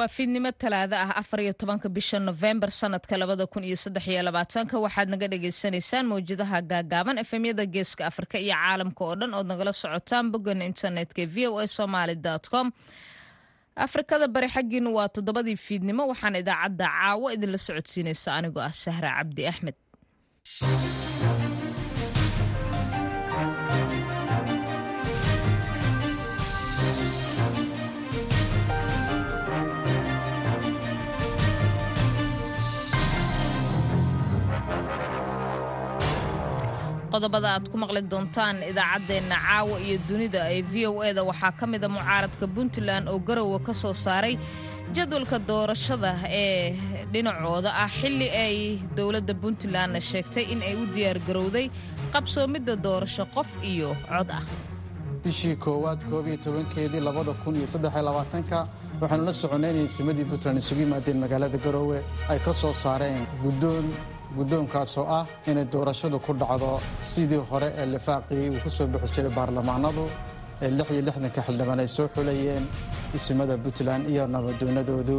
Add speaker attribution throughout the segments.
Speaker 1: waa fiidnimo talaado ah afar iyo tobanka bisha nofembar sanadka labada kun iyo saddex iyo labaatanka. Waxaad naga dhagaysanaysaan mawjadaha gaagaaban efemyada geeska afrika iyo caalamka oo dhan ood nagala socotaan boggan internetka v o a somaly com. Afrikada bari xaggiinu waa toddobadii fiidnimo waxaan idaacadda caawo idinla socodsiinaysa anigoo ah sahra cabdi axmed qodobada aad ku maqli doontaan idaacaddeenna caawa iyo dunida ee v o e da waxaa ka mida mucaaradka puntland oo garowe ka soo saaray jadwalka doorashada ee dhinacooda ah xilli ay dowladda puntlandna sheegtay in ay u diyaargarowday qabsoomidda doorasho qof iyo cod ah.
Speaker 2: Bishii koowaad koob iyo tobankeedii labada kun iyo saddexiyo labaatanka waxaanu la soconnay inay simadii puntland isugu yimaadeen magaalada garoowe ay ka soo saareen guddoon guddoonkaasoo ah inay doorashadu ku dhacdo sidii hore ee lifaaqii uu ku soo bixi jiray baarlamaanadu ee lix iyo lixdanka xildhibaan ay soo xulayeen isimada puntland iyo nabadoonadoodu.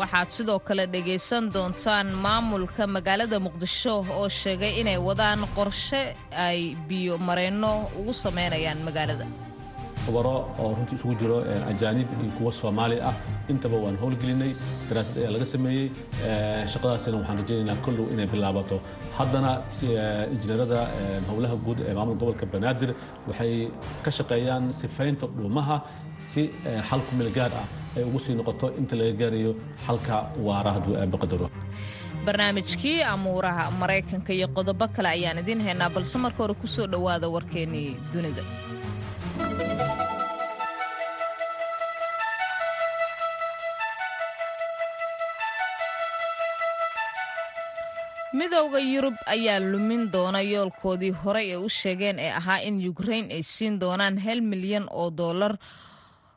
Speaker 1: Waxaad sidoo kale dhegaysan doontaan maamulka magaalada muqdisho oo sheegay inay wadaan qorshe ay biyo mareenno ugu samaynayaan magaalada
Speaker 3: khubaro oo runtii isugu jiro ajaanib iyo kuwa soomaali ah. Intaba waan howlgelinay daraasad ayaa laga sameeyey. Shaqadaasina waxaan rajaynaynaa kollow inay bilaabato. Haddana injineerada howlaha guud ee maamul gobolka banaadir waxay ka shaqeeyaan sifaynta dhuumaha si xal ku meel gaar ah ay ugu sii noqoto. Inta laga gaarayo xalka waara hadduu aabaqadaro
Speaker 1: barnaamijkii amuuraha maraykanka iyo qodobo kale ayaan idiin haynaa balse marka hore ku soo dhowaada warkeennii dunida midowda yurub ayaa lumin doona yoolkoodii horey ee u sheegeen ee ahaa in yukrain ay siin doonaan hal milyan oo dollar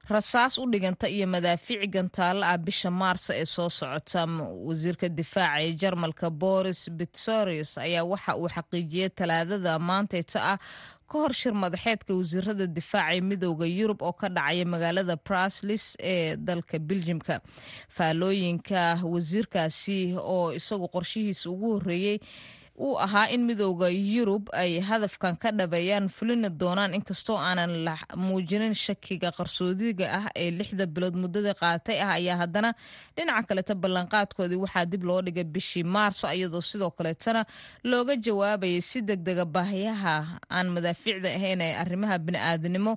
Speaker 1: rasaas u dhiganta iyo madaafiic gantaalo ah bisha maarso ee soo socota wasiirka difaaca ee jarmalka boris bitsorius ayaa waxa uu xaqiijiyey talaadada maantayta ah ka hor shir madaxeedka wasiirada difaaca ee midowda yurub oo ka dhacaya magaalada braslis ee dalka biljimka faalooyinka wasiirkaasi oo isagu qorshihiisa ugu horeeyey uu ahaa in midowda yurub ay hadafkan ka dhabeeyaan fulina doonaan inkastoo aanan la muujinin shakiga qarsoodiga ah ee lixda bilood muddada qaatay ah ayaa haddana dhinaca kaleta ballanqaadkoodii waxaa dib loo dhigay bishii maarso iyadoo sidoo kaleetana looga jawaabayay si degdega baahiyaha aan madaafiicda ahayn ee arrimaha bini'aadanimo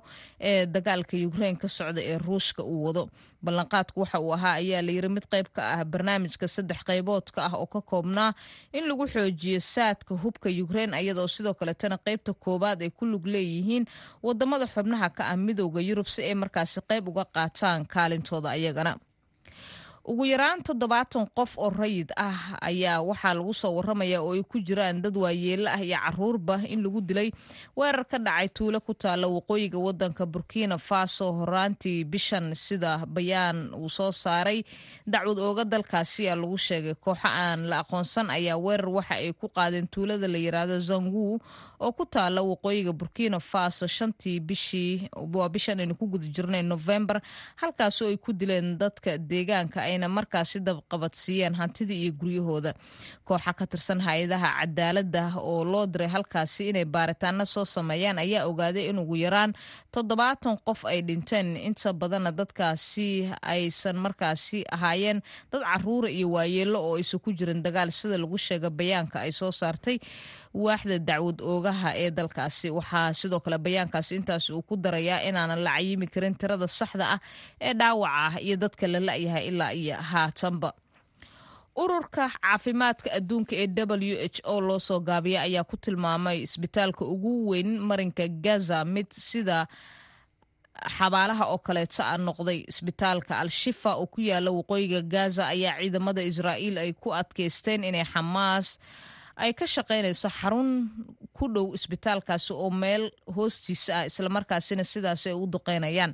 Speaker 1: ee dagaalka yukrain ka socda ee ruushka uu wado. Ballanqaadku waxa uu ahaa ayaa layiri mid qayb ka ah barnaamijka saddex qayboodka ah oo ka koobnaa in lagu xoojiyo saadka hubka yukrain iyadoo sidoo kaletana qaybta koowaad ay ku lug leeyihiin waddamada xubnaha ka ah midowda yurub si ay markaasi qayb uga qaataan kaalintooda ayagana ugu yaraan toddobaatan qof oo rayid ah ayaa waxaa lagu soo waramaya oo ay ku jiraan dad waayeelo ah iyo caruurba in lagu dilay weerar ka dhacay tuulo ku taalla waqooyiga wadanka burkina faso. Horaantii bishan sida bayaan uu soo saaray dacwad ooga dalkaasi a lagu sheegay kooxo aan la aqoonsan ayaa weerar waxa ay ku qaadeen tuulada la yiraahdo zangu oo ku taalla waqooyiga burkina faso. Shantii bishii waa bishan aynu ku guda jirnay novembar halkaasoo ay ku dileen dadka deegaanka ayna markaasi dabqabadsiiyeen hantidii iyo guryahooda. Kooxa ka tirsan hay'adaha cadaaladda oo loo diray halkaasi inay baaritaano soo sameeyaan ayaa ogaaday in ugu yaraan toddobaatan qof ay dhinteen. Inta badanna dadkaasi aysan markaasi ahaayeen dad caruura iyo waayeelo oo aysan ku jirin dagaal sida lagu sheega bayaanka ay soo saartay waaxda dacwad oogaha ee dalkaasi. Waxaa sidoo kale bayaankaasi intaas uu ku darayaa inaanan la cayimi karin tirada saxda ah ee dhaawaca ah iyo dadka la la-yahay ilaa iyo haatanba ururka caafimaadka adduunka ee w h o loo soo gaabiya ayaa ku tilmaamay isbitaalka ugu weyn marinka gaza mid sida xabaalaha oo kaleeta a noqday. Isbitaalka al-shifa oo ku yaalla waqooyiga gaza ayaa ciidamada israa'iil ay ku adkeysteen inay xamaas ay ka shaqaynayso xarun ku dhow isbitaalkaasi oo meel hoostiisa ah islamarkaasina sidaas ay u duqeynayaan.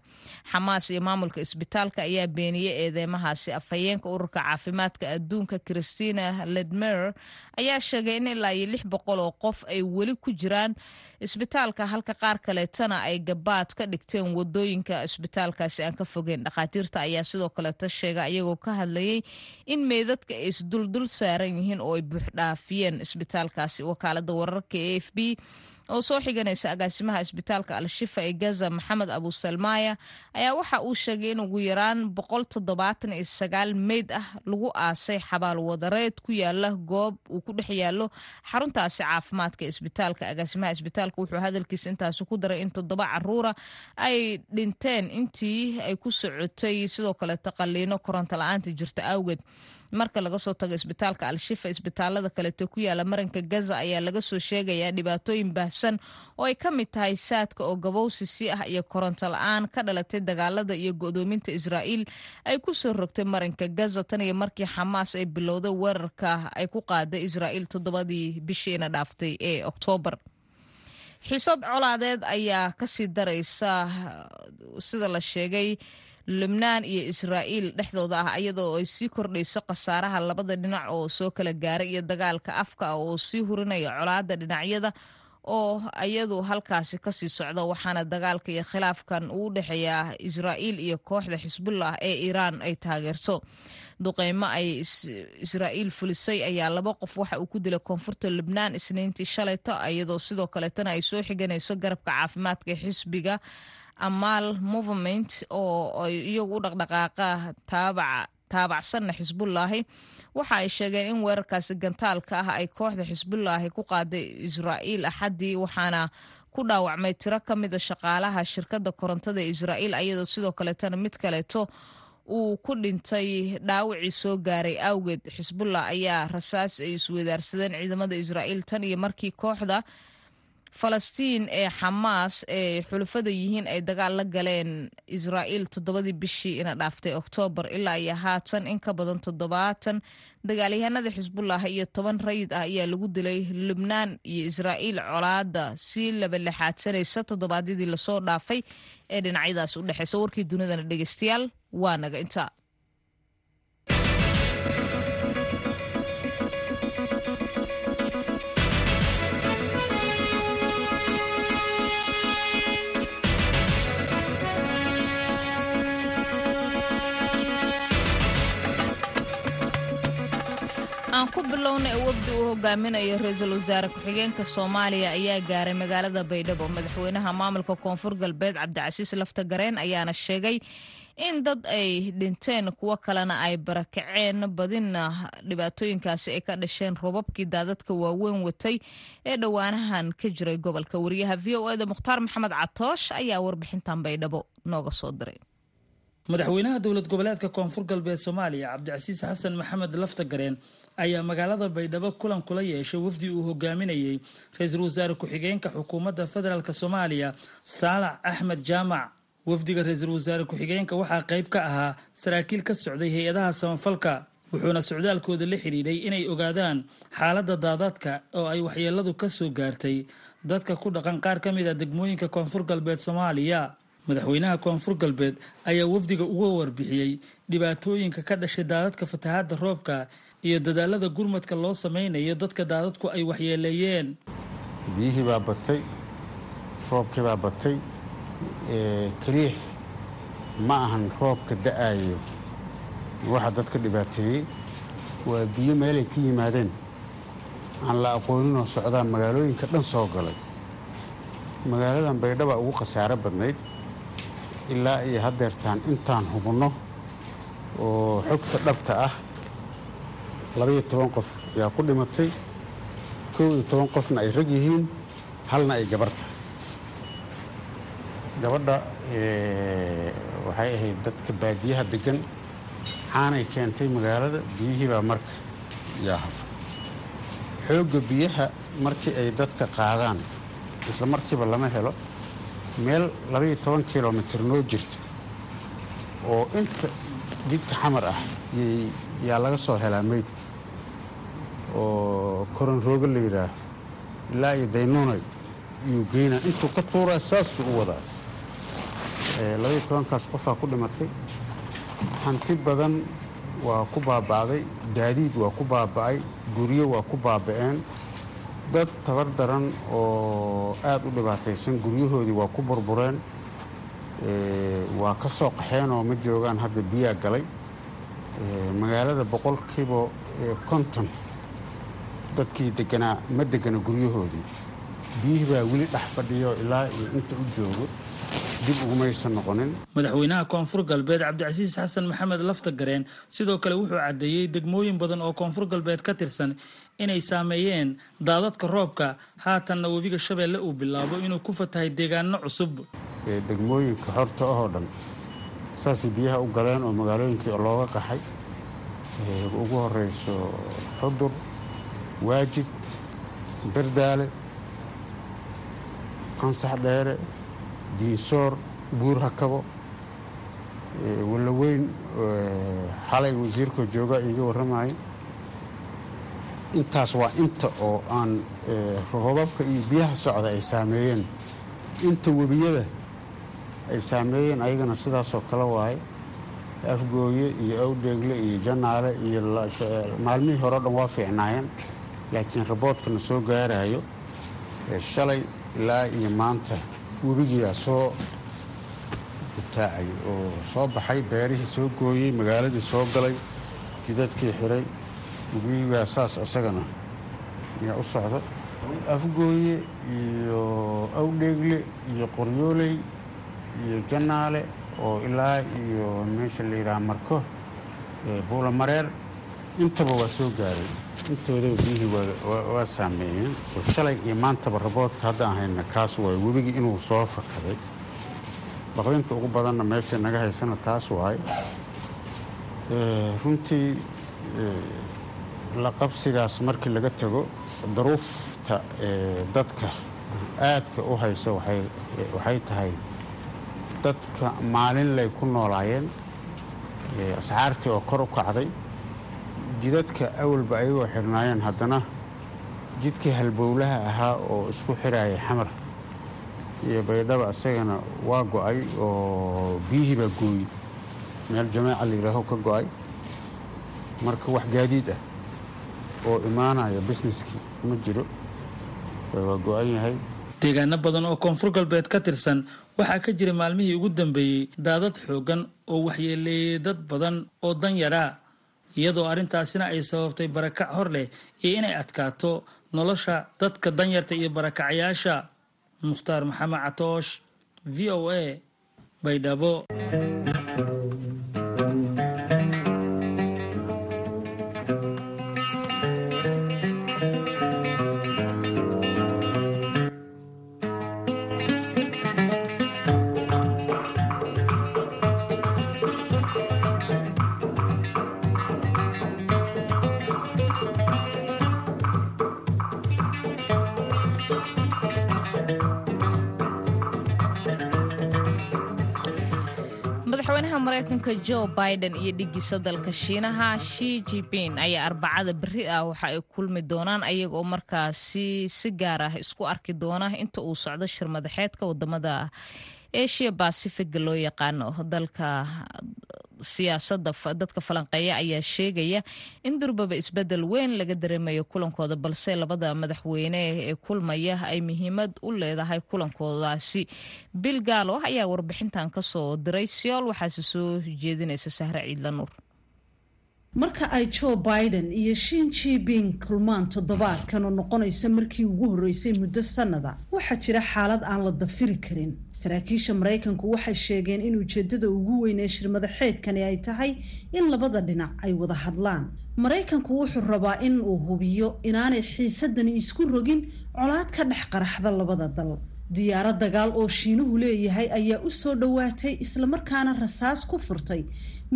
Speaker 1: Xamaas iyo maamulka isbitaalka ayaa beeniyey eedeymahaasi. Afhayeenka ururka caafimaadka adduunka christina ledmer ayaa sheegay in ilaa iyo lix boqol oo qof ay weli ku jiraan. Isbitaalka halka qaar kaleetana ay gabaad ka dhigteen waddooyinka isbitaalkaasi aan ka fogeyn. Dhakhaatiirta ayaa sidoo kaleeta sheega iyagoo ka hadlayay in meydadka ay isduldul saaran yihiin oo ay buuxdhaafiyeen isbitaalkaasi. Wakaalada wararka e f b oo soo xiganaysa agaasimaha isbitaalka al-shifa ee gaza maxamed abusalmaaya ayaa waxa uu sheegay in ugu yaraan boqol toddobaatan iyo sagaal meyd ah lagu aasay xabaal wadareed ku yaalla goob uu ku dhex yaalo xaruntaasi caafimaadka isbitaalka. Agaasimaha isbitaalka wuxuu hadalkiisa intaasi ku daray in toddoba caruura ay dhinteen intii ay ku socotay sidoo kaleeta qaliino koronto la'aanta jirta awgeed. Marka laga soo tago isbitaalka al-shifa isbitaalada kaleeto ku yaalla maranka gaza ayaa laga soo sheegayaa dhibaatooyin baahsan oo ay ka mid tahay saadka oo gabowsisi ah iyo koronto la'aan ka dhalatay dagaalada iyo go'doominta israa'iil ay ku soo rogtay maranka gaza. Tan iyo markii xamaas ay bilowday weerarka ay ku qaaday israa'iil toddobadii bishiina dhaaftay ee oktoobar xiisad colaadeed ayaa ka sii daraysa sida la sheegay lubnaan iyo israa'iil dhexdooda ah iyadoo ay sii kordhayso khasaaraha labada dhinac oo soo kala gaaray iyo dagaalka afka ah oo sii hurinaya colaadda dhinacyada oo iyadu halkaasi ka sii socda waxaana dagaalka iyo khilaafkan uu dhexeeyaa israa'iil iyo kooxda xisbullah ee iiraan ay taageerto. Duqeymo ay israa'iil fulisay ayaa laba qof waxa uu ku dilay koonfurta lubnaan isniintii shalayto iyadoo sidoo kaleetana ay soo xiganayso garabka caafimaadka ee xisbiga amaal movement oo iyagu u dhaqdhaqaaqa taabaca taabacsanna xisbullaahi. Waxa ay sheegeen in weerarkaasi gantaalka ah ay kooxda xisbullaahi ku qaaday israa'iil axaddii waxaana ku dhaawacmay tiro ka mida shaqaalaha shirkadda korontada ee israa'iil ayadoo sidoo kaleetana mid kaleeto uu ku dhintay dhaawacii soo gaaray. Awgeed xisbullah ayaa rasaas ay iswadaarsadeen ciidamada israa'iil tan iyo markii kooxda falastiin ee xamaas ee xulufada yihiin ay dagaal la galeen israa'iil toddobadii bishii ina dhaaftay oktoobar ilaa iyo haatan. In ka badan toddobaatan dagaalyahanada xisbullah iyo toban rayid ah ayaa lagu dilay lubnaan iyo israa'iil colaada sii labalexaadsanaysa toddobaadyadii la soo dhaafay ee dhinacyadaas u dhexeysa warkii dunidana dhegeystayaal waa naga intaa aan ku bilownay wafdi uu hogaaminayo ra'iisul wasaare ku-xigeenka soomaaliya ayaa gaaray magaalada baydhabo. Madaxweynaha maamulka koonfur galbeed cabdicasiis laftagareen ayaana sheegay in dad ay dhinteen kuwo kalena ay barakaceen badina dhibaatooyinkaasi ay ka dhasheen robabkii daadadka waaweyn watay ee dhowaanahan ka jiray gobolka. Wariyaha v o eda mukhtaar maxamed catoosh ayaa warbixintan baydhabo nooga soo diray.
Speaker 4: Madaxweynaha dowlad goboleedka koonfur galbeed soomaaliya cabdicasiis xasan maxamed laftagareen ayaa magaalada baydhabo kulan kula yeeshay wafdi uu hogaaminayey ra'iisul wasaare ku-xigeenka xukuumadda federaalk soomaaliya saalax axmed jaamac. Wafdiga ra'iisul wasaare ku-xigeenka waxaa qayb ka ahaa saraakiil ka socday hay'adaha samafalka wuxuuna socdaalkooda la xidhiidhay inay ogaadaan xaaladda daadadka oo ay waxyeeladu ka soo gaartay. Dadka ku dhaqan qaar ka mid a degmooyinka koonfur galbeed soomaaliya madaxweynaha koonfur galbeed ayaa wafdiga uga warbixiyey dhibaatooyinka ka dhashay daadadka fatahaadda roobka iyo dadaalada gurmadka loo sameynayo dadka daadadku ay waxyeeleeyeen.
Speaker 5: Biyihii baa batay roobkii baa batay keliix ma ahan roobka da'aayo. Waxa dadka dhibaateeyey waa biyo meelay ka yimaadeen. Aan la aqooninoo socdaa magaalooyinka dhan soo galay. Magaaladan baydhaba ugu khasaaro badnayd ilaa iyo haddeertaan intaan hubinno oo xogta dhabta ah labaiyo toban qof yaa ku dhimatay kow iyo toban qofna ay rag yihiin halna ay gabar gabadha waxay ahayd dadka baadiyaha deggan caanay keentay magaalada biyihii baa marka yaa hafa xoogga biyaha markii ay dadka qaadaan isla markiiba lama helo meel labaiyo toban kilomitir noo jirta oo inta jidka xamar ah yaa laga soo helaa meydka oo koron roogo la yidhaah ilaa iyo daynuunay iyuu geynaa intuu ka tuuraa saasuu u wadaa. Labaiyo tobankaas qofaa ku dhimatay. Hanti badan waa ku baaba'day gaadiid waa ku baaba'ay guryo waa ku baaba'een. Dad tabar daran oo aad u dhibaataysan guryahoodii waa ku burbureen waa ka soo qaxeen oo ma joogaan hadda biyaa galay. Magaalada boqolkiiba konton dadkii deganaa ma degana guryahoodii. Biyihii baa weli dhex fadhiyo ilaa iyo inta u joogo. Dib ugumaysan noqonin.
Speaker 4: Madaxweynaha koonfur galbeed cabdicasiis xasan maxamed laftagareen sidoo kale wuxuu caddeeyey degmooyin badan oo koonfur galbeed ka tirsan inay saameeyeen daadadka roobka. Haatanna webiga shabeelle uu bilaabo inuu ku fatahay deegaano cusub
Speaker 5: degmooyinka xorta ahoo dhan saasay biyaha u galeen oo magaalooyinkii looga qaxay. Ugu horeyso xudur waajid berdaale qansax dheere diinsoor buur hakabo. Wallaweyn xalay wasiirkoo jooga iiga warramayay intaas waa inta oo aan roobabka iyo biyaha socda ay saameeyeen. Inta webiyada ay saameeyeen ayagana sidaasoo kale waaye afgooye iyo awdheegle iyo janaale iyo maalmihii hore o dhan waa fiicnaayeen laakiin raboodkana soo gaarayo shalay ilaa iyo maanta webigiiaa soo gutaacay oo soo baxay beerihii soo gooyey magaaladii soo galay jidadkii xiray webigiibaa saas isagana ayaa u socda. Afgooye iyo awdheegle iyo qoryooley iyo janaale oo ilaa iyo meesha la yidhaha marko buulamareer intaba waa soo gaaray. Intoodaba biyihii waa saameeyeen. Oo shalay iyo maantaba raboodka hadda aan hayna kaas waay webigii inuu soo fakaday. Baqdinta ugu badanna meesha naga haysana taas waay runtii la qabsigaas markii laga tago daruufta dadka aadka u haysa waxay tahay dadka maalinlay ku noolaayeen asxaartii oo kor u kacday jidadka awalba ayagoo xirnaayeen haddana jidkii halbowlaha ahaa oo isku xiraayay xamar. Iyo baydhaba isagana waa go'ay oo biyihii baa gooyi meel jamaaca la yidhaaho ka go'ay. Marka wax gaadiid ah oo imaanaya busineskii ma jiro waa go-an yahay.
Speaker 4: Deegaano badan oo koonfur galbeed ka tirsan waxaa ka jira maalmihii ugu dambeeyey daadad xooggan oo waxyeeleeyey dad badan oo dan yaraa iyadoo arrintaasina ay sababtay barakac hor leh iyo inay adkaato nolosha dadka danyarta iyo barakacayaasha. Mukhtaar maxamed catoosh v o a baydhabo
Speaker 1: mareykanka jo biden iyo dhigiisa dalka shiinaha shi jipin ayaa arbacada beri ah waxa ay kulmi doonaan ayaga oo markaasi si gaar ah isku arki doona inta uu socdo shir madaxeedka waddamada asia bacifiga loo yaqaano dalka siyaasada dadka falanqeeya ayaa sheegaya in durbaba isbeddel weyn laga dareemayo kulankooda balse labada madaxweyne ee kulmaya ay muhiimad u leedahay kulankoodaasi bil gaalo ayaa warbixintan ka soo diray siyool waxaase soo jeedinaysa sahre ciidla nuur
Speaker 6: marka ay joe biden iyo shin jiping kulmaan toddobaadkan oo noqonaysa markii ugu horreysay muddo sannada waxaa jira xaalad aan la dafiri karin. Saraakiisha maraykanku waxay sheegeen in ujeedada ugu weyn ee shirmadaxeedkani ay tahay in labada dhinac ay wada hadlaan. Maraykanku wuxuu rabaa in uu hubiyo inaanay xiisadani isku rogin colaad ka dhex qaraxda labada dal. Diyaarad dagaal oo shiinuhu leeyahay ayaa u soo dhowaatay islamarkaana rasaas ku furtay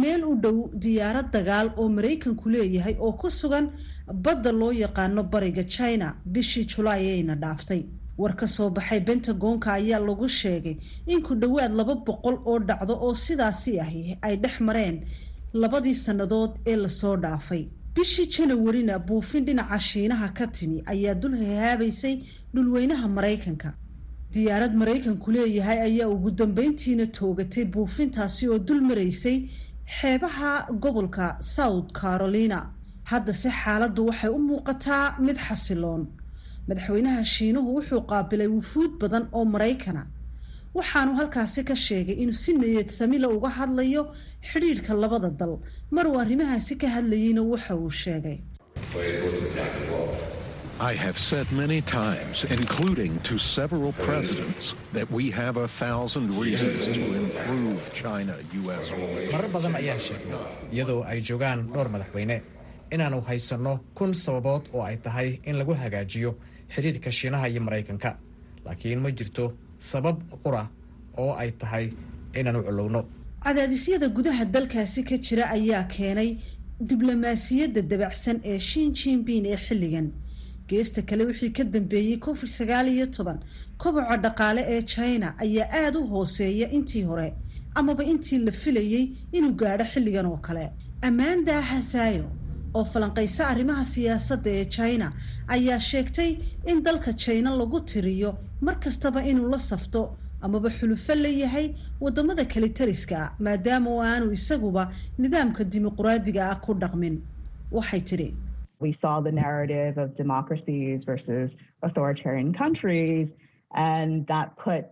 Speaker 6: meel u dhow diyaarad dagaal oo maraykanku leeyahay oo ku sugan badda loo yaqaano bariga china bishii julaay ayna dhaaftay. War ka soo baxay bentagonka ayaa lagu sheegay in ku dhowaad laba boqol oo dhacdo oo sidaasi ahi ay dhex mareen labadii sannadood ee la soo dhaafay. Bishii janawarina buufin dhinaca shiinaha ka timi ayaa dul hehaabaysay dhulweynaha maraykanka. Diyaarad maraykanku leeyahay ayaa ugu dambeyntiina toogatay buufintaasi oo dul maraysay xeebaha gobolka south carolina. Haddase xaaladdu waxay u muuqataa mid xasiloon. Madaxweynaha shiinuhu wuxuu qaabilay wufuud badan oo maraykana waxaanu halkaasi ka sheegay inuu si niyad samila uga hadlayo xidhiidhka labada dal. Mar uu arrimahaasi ka hadlayeyna waxa uu sheegay
Speaker 7: I have said many times, including to several presidents, that we have a thousand reasons to improve China-US relations.
Speaker 8: marar badan ayaan sheegnay iyadoo ay joogaan dhowr madaxweyne. Inaannu haysanno kun sababood oo ay tahay in lagu hagaajiyo xidhiirka shiinaha iyo maraykanka. Laakiin ma jirto sabab qura oo ay tahay inaannu culowno.
Speaker 6: Cadaadisyada gudaha dalkaasi ka jira ayaa keenay diblomaasiyadda dabacsan ee shin jinbin ee xilligan geesta kale wixii ka dambeeyey covid sagaal iyo toban. Koboca dhaqaale ee china ayaa aada u hooseeya intii hore amaba intii la filayey inuu gaadho xilligan oo kale. Amanda hasayo oo falanqaysa arrimaha siyaasadda ee china ayaa sheegtay in dalka china lagu tiriyo mar kastaba inuu la safto amaba xulufo la yahay waddamada kalitariska maadaama oo aanu isaguba nidaamka dimuquraadiga ah ku dhaqmin. Waxay tidhi
Speaker 9: we saw the narrative of democracies versus authoritarian countries, and that put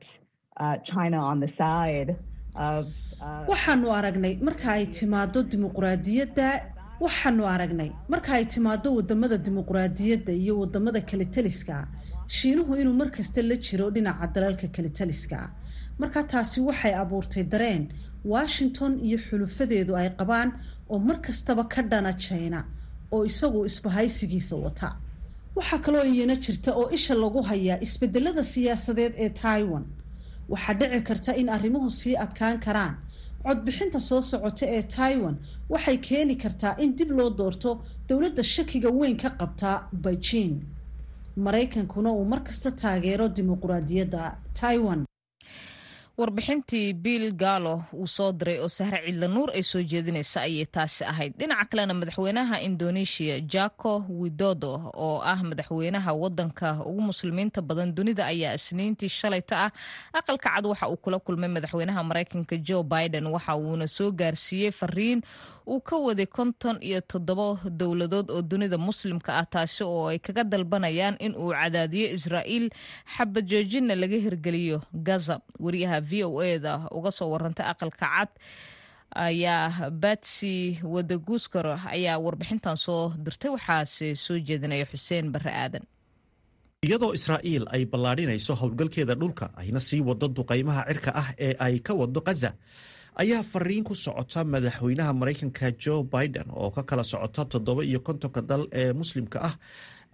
Speaker 9: uh, China on the side of.
Speaker 6: waxaanu aragnay marka ay timaado dimuquraadiyadda waxaanu aragnay marka ay timaado waddamada dimuquraadiyadda iyo waddamada kalitaliska shiinuhu inuu markasta la jiro dhinaca dalalka kalitaliska marka taasi waxay abuurtay dareen washington iyo xulufadeedu ay qabaan oo mar kastaba ka dhana china oo isagu isbahaysigiisa wata. Waxaa kaloo iyana jirta oo isha lagu hayaa isbedelada siyaasadeed ee taiwan. Waxaa dhici karta in arrimuhu sii adkaan karaan. Codbixinta soo socota ee taiwan waxay keeni kartaa in dib loo doorto dowladda shakiga weyn ka qabtaa beijing. Maraykankuna uu markasta taageero dimuquraadiyadda taiwan
Speaker 1: warbixintii bill gallo uu soo diray oo sahre cidla nuur ay soo jeedinaysa ayay taasi ahayd. Dhinaca kalena madaxweynaha indonesia jako widodo oo ah madaxweynaha wadanka ugu muslimiinta badan dunida ayaa isniintii shalayta ah. Aqalka cad waxa uu kula kulmay madaxweynaha maraykanka joe biden waxa uuna soo gaarsiiyey fariin uu ka waday konton iyo toddobo dowladood oo dunida muslimka ah taasi oo ay kaga dalbanayaan in uu cadaadiyo israa'iil xabajoojinna laga hirgeliyo gaza. Wariyaha v o eda uga soo warantay aqalka cad ayaa batsy wadaguuskar ayaa warbixintan soo dirtay. Waxaase soo jeedinaya xuseen barre aadan.
Speaker 10: Iyadoo israa'iil ay ballaadhinayso howlgalkeeda dhulka ayna sii wado duqaymaha cirka ah ee ay ka wado khaza ayaa fariin ku socota madaxweynaha maraykanka joe biden oo ka kala socota toddoba iyo kontonka dal ee muslimka ah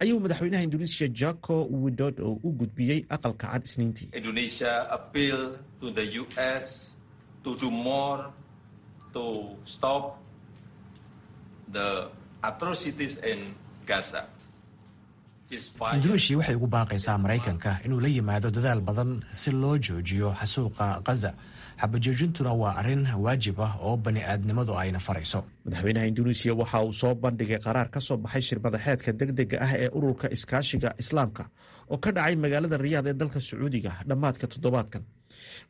Speaker 10: ayuu madaxweynaha indonesia jako widodo u gudbiyey aqalka cad isniintii
Speaker 11: Indonesia appeal to the US to do more to stop the atrocities in Gaza.
Speaker 8: induneeshiya waxay ugu baaqaysaa maraykanka inuu la yimaado dadaal badan si loo joojiyo xasuuqa khaza xabajoojintuna waa arrin waajib ah oo bani aadnimadu ayna farayso.
Speaker 10: Madaxweynaha induneisiya waxa uu soo bandhigay qaraar ka soo baxay shirmadaxeedka degdega ah ee ururka iskaashiga islaamka oo ka dhacay magaalada riyaad ee dalka sacuudiga dhammaadka toddobaadkan.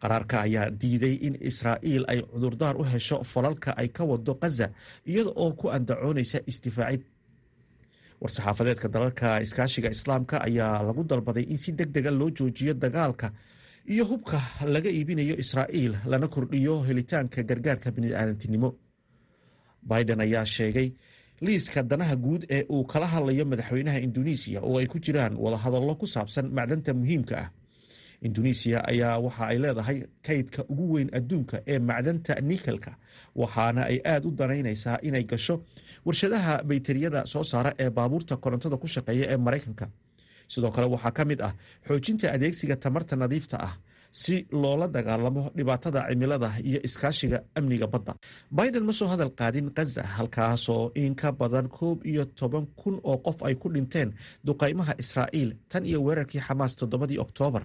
Speaker 10: Qaraarka ayaa diiday in israa'iil ay cudurdaar u hesho falalka ay ka wado khaza iyada oo ku andacoonaysa isdifaacid war-saxaafadeedka dalalka iskaashiga islaamka ayaa lagu dalbaday in si deg dega loo joojiyo dagaalka iyo hubka laga iibinayo israa'iil lana kordhiyo helitaanka gargaarka bini'aadantinimo. Biden ayaa sheegay liiska danaha guud ee uu kala hadlayo madaxweynaha induneisiya oo ay ku jiraan wadahadallo ku saabsan macdanta muhiimka ah. Induneisiya ayaa waxa ay leedahay kaydka ugu weyn adduunka ee macdanta nikelka waxaana ay aada u danaynaysaa inay gasho warshadaha bayteriyada soo saara ee baabuurta korontada ku shaqeeya ee maraykanka sidoo kale waxaa ka mid ah xoojinta adeegsiga tamarta nadiifta ah si loola dagaalamo dhibaatada cimilada iyo iskaashiga amniga badda. Biden ma soo hadal qaadin khaza halkaasoo in ka badan koob iyo toban kun oo qof ay ku dhinteen duqaymaha israa'iil tan iyo weerarkii xamaas toddobadii oktoobar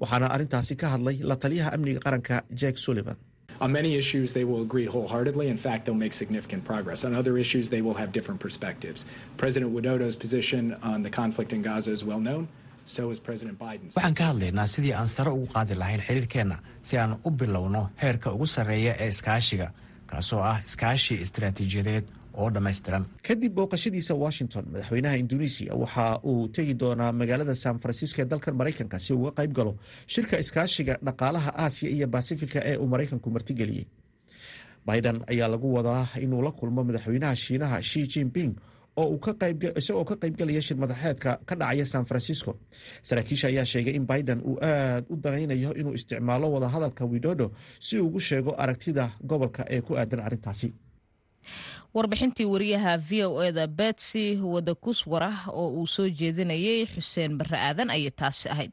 Speaker 10: waxaana arrintaasi ka hadlay la taliyaha amniga qaranka jake sullivan
Speaker 12: On many issues, they will agree wholeheartedly. In fact, they'll make significant progress. On other issues, they will have different perspectives. President Widodo's position on the conflict in Gaza is well known. So is President Biden's.
Speaker 8: waxaan ka hadlaynaa sidii aan sare ugu qaadi lahayn xiriirkeenna si aan u bilowno heerka ugu sarreeya ee iskaashiga kaasoo ah iskaashi istaraatiijiyadeed oo dhammaystiran.
Speaker 10: Kadib booqashadiisa washington madaxweynaha induneisiya waxa uu tegi doonaa magaalada san francisco ee dalkan maraykanka si uga qayb galo shirka iskaashiga dhaqaalaha aasiya iyo basifika ee uu maraykanku martigeliyey. Biden ayaa lagu wadaa inuu la kulmo madaxweynaha shiinaha shi jinping oo isagoo ka qaybgalaya shir madaxeedka ka dhacaya san francisco. Saraakiisha ayaa sheegay in biden uu aad u danaynayo inuu isticmaalo wadahadalka widodo si ugu sheego aragtida gobolka ee ku aadan arrintaasi
Speaker 1: warbixintii wariyaha v o eda betsy wadakuswarah oo uu soo jeedinayay xuseen barre aadan ayay taasi ahayd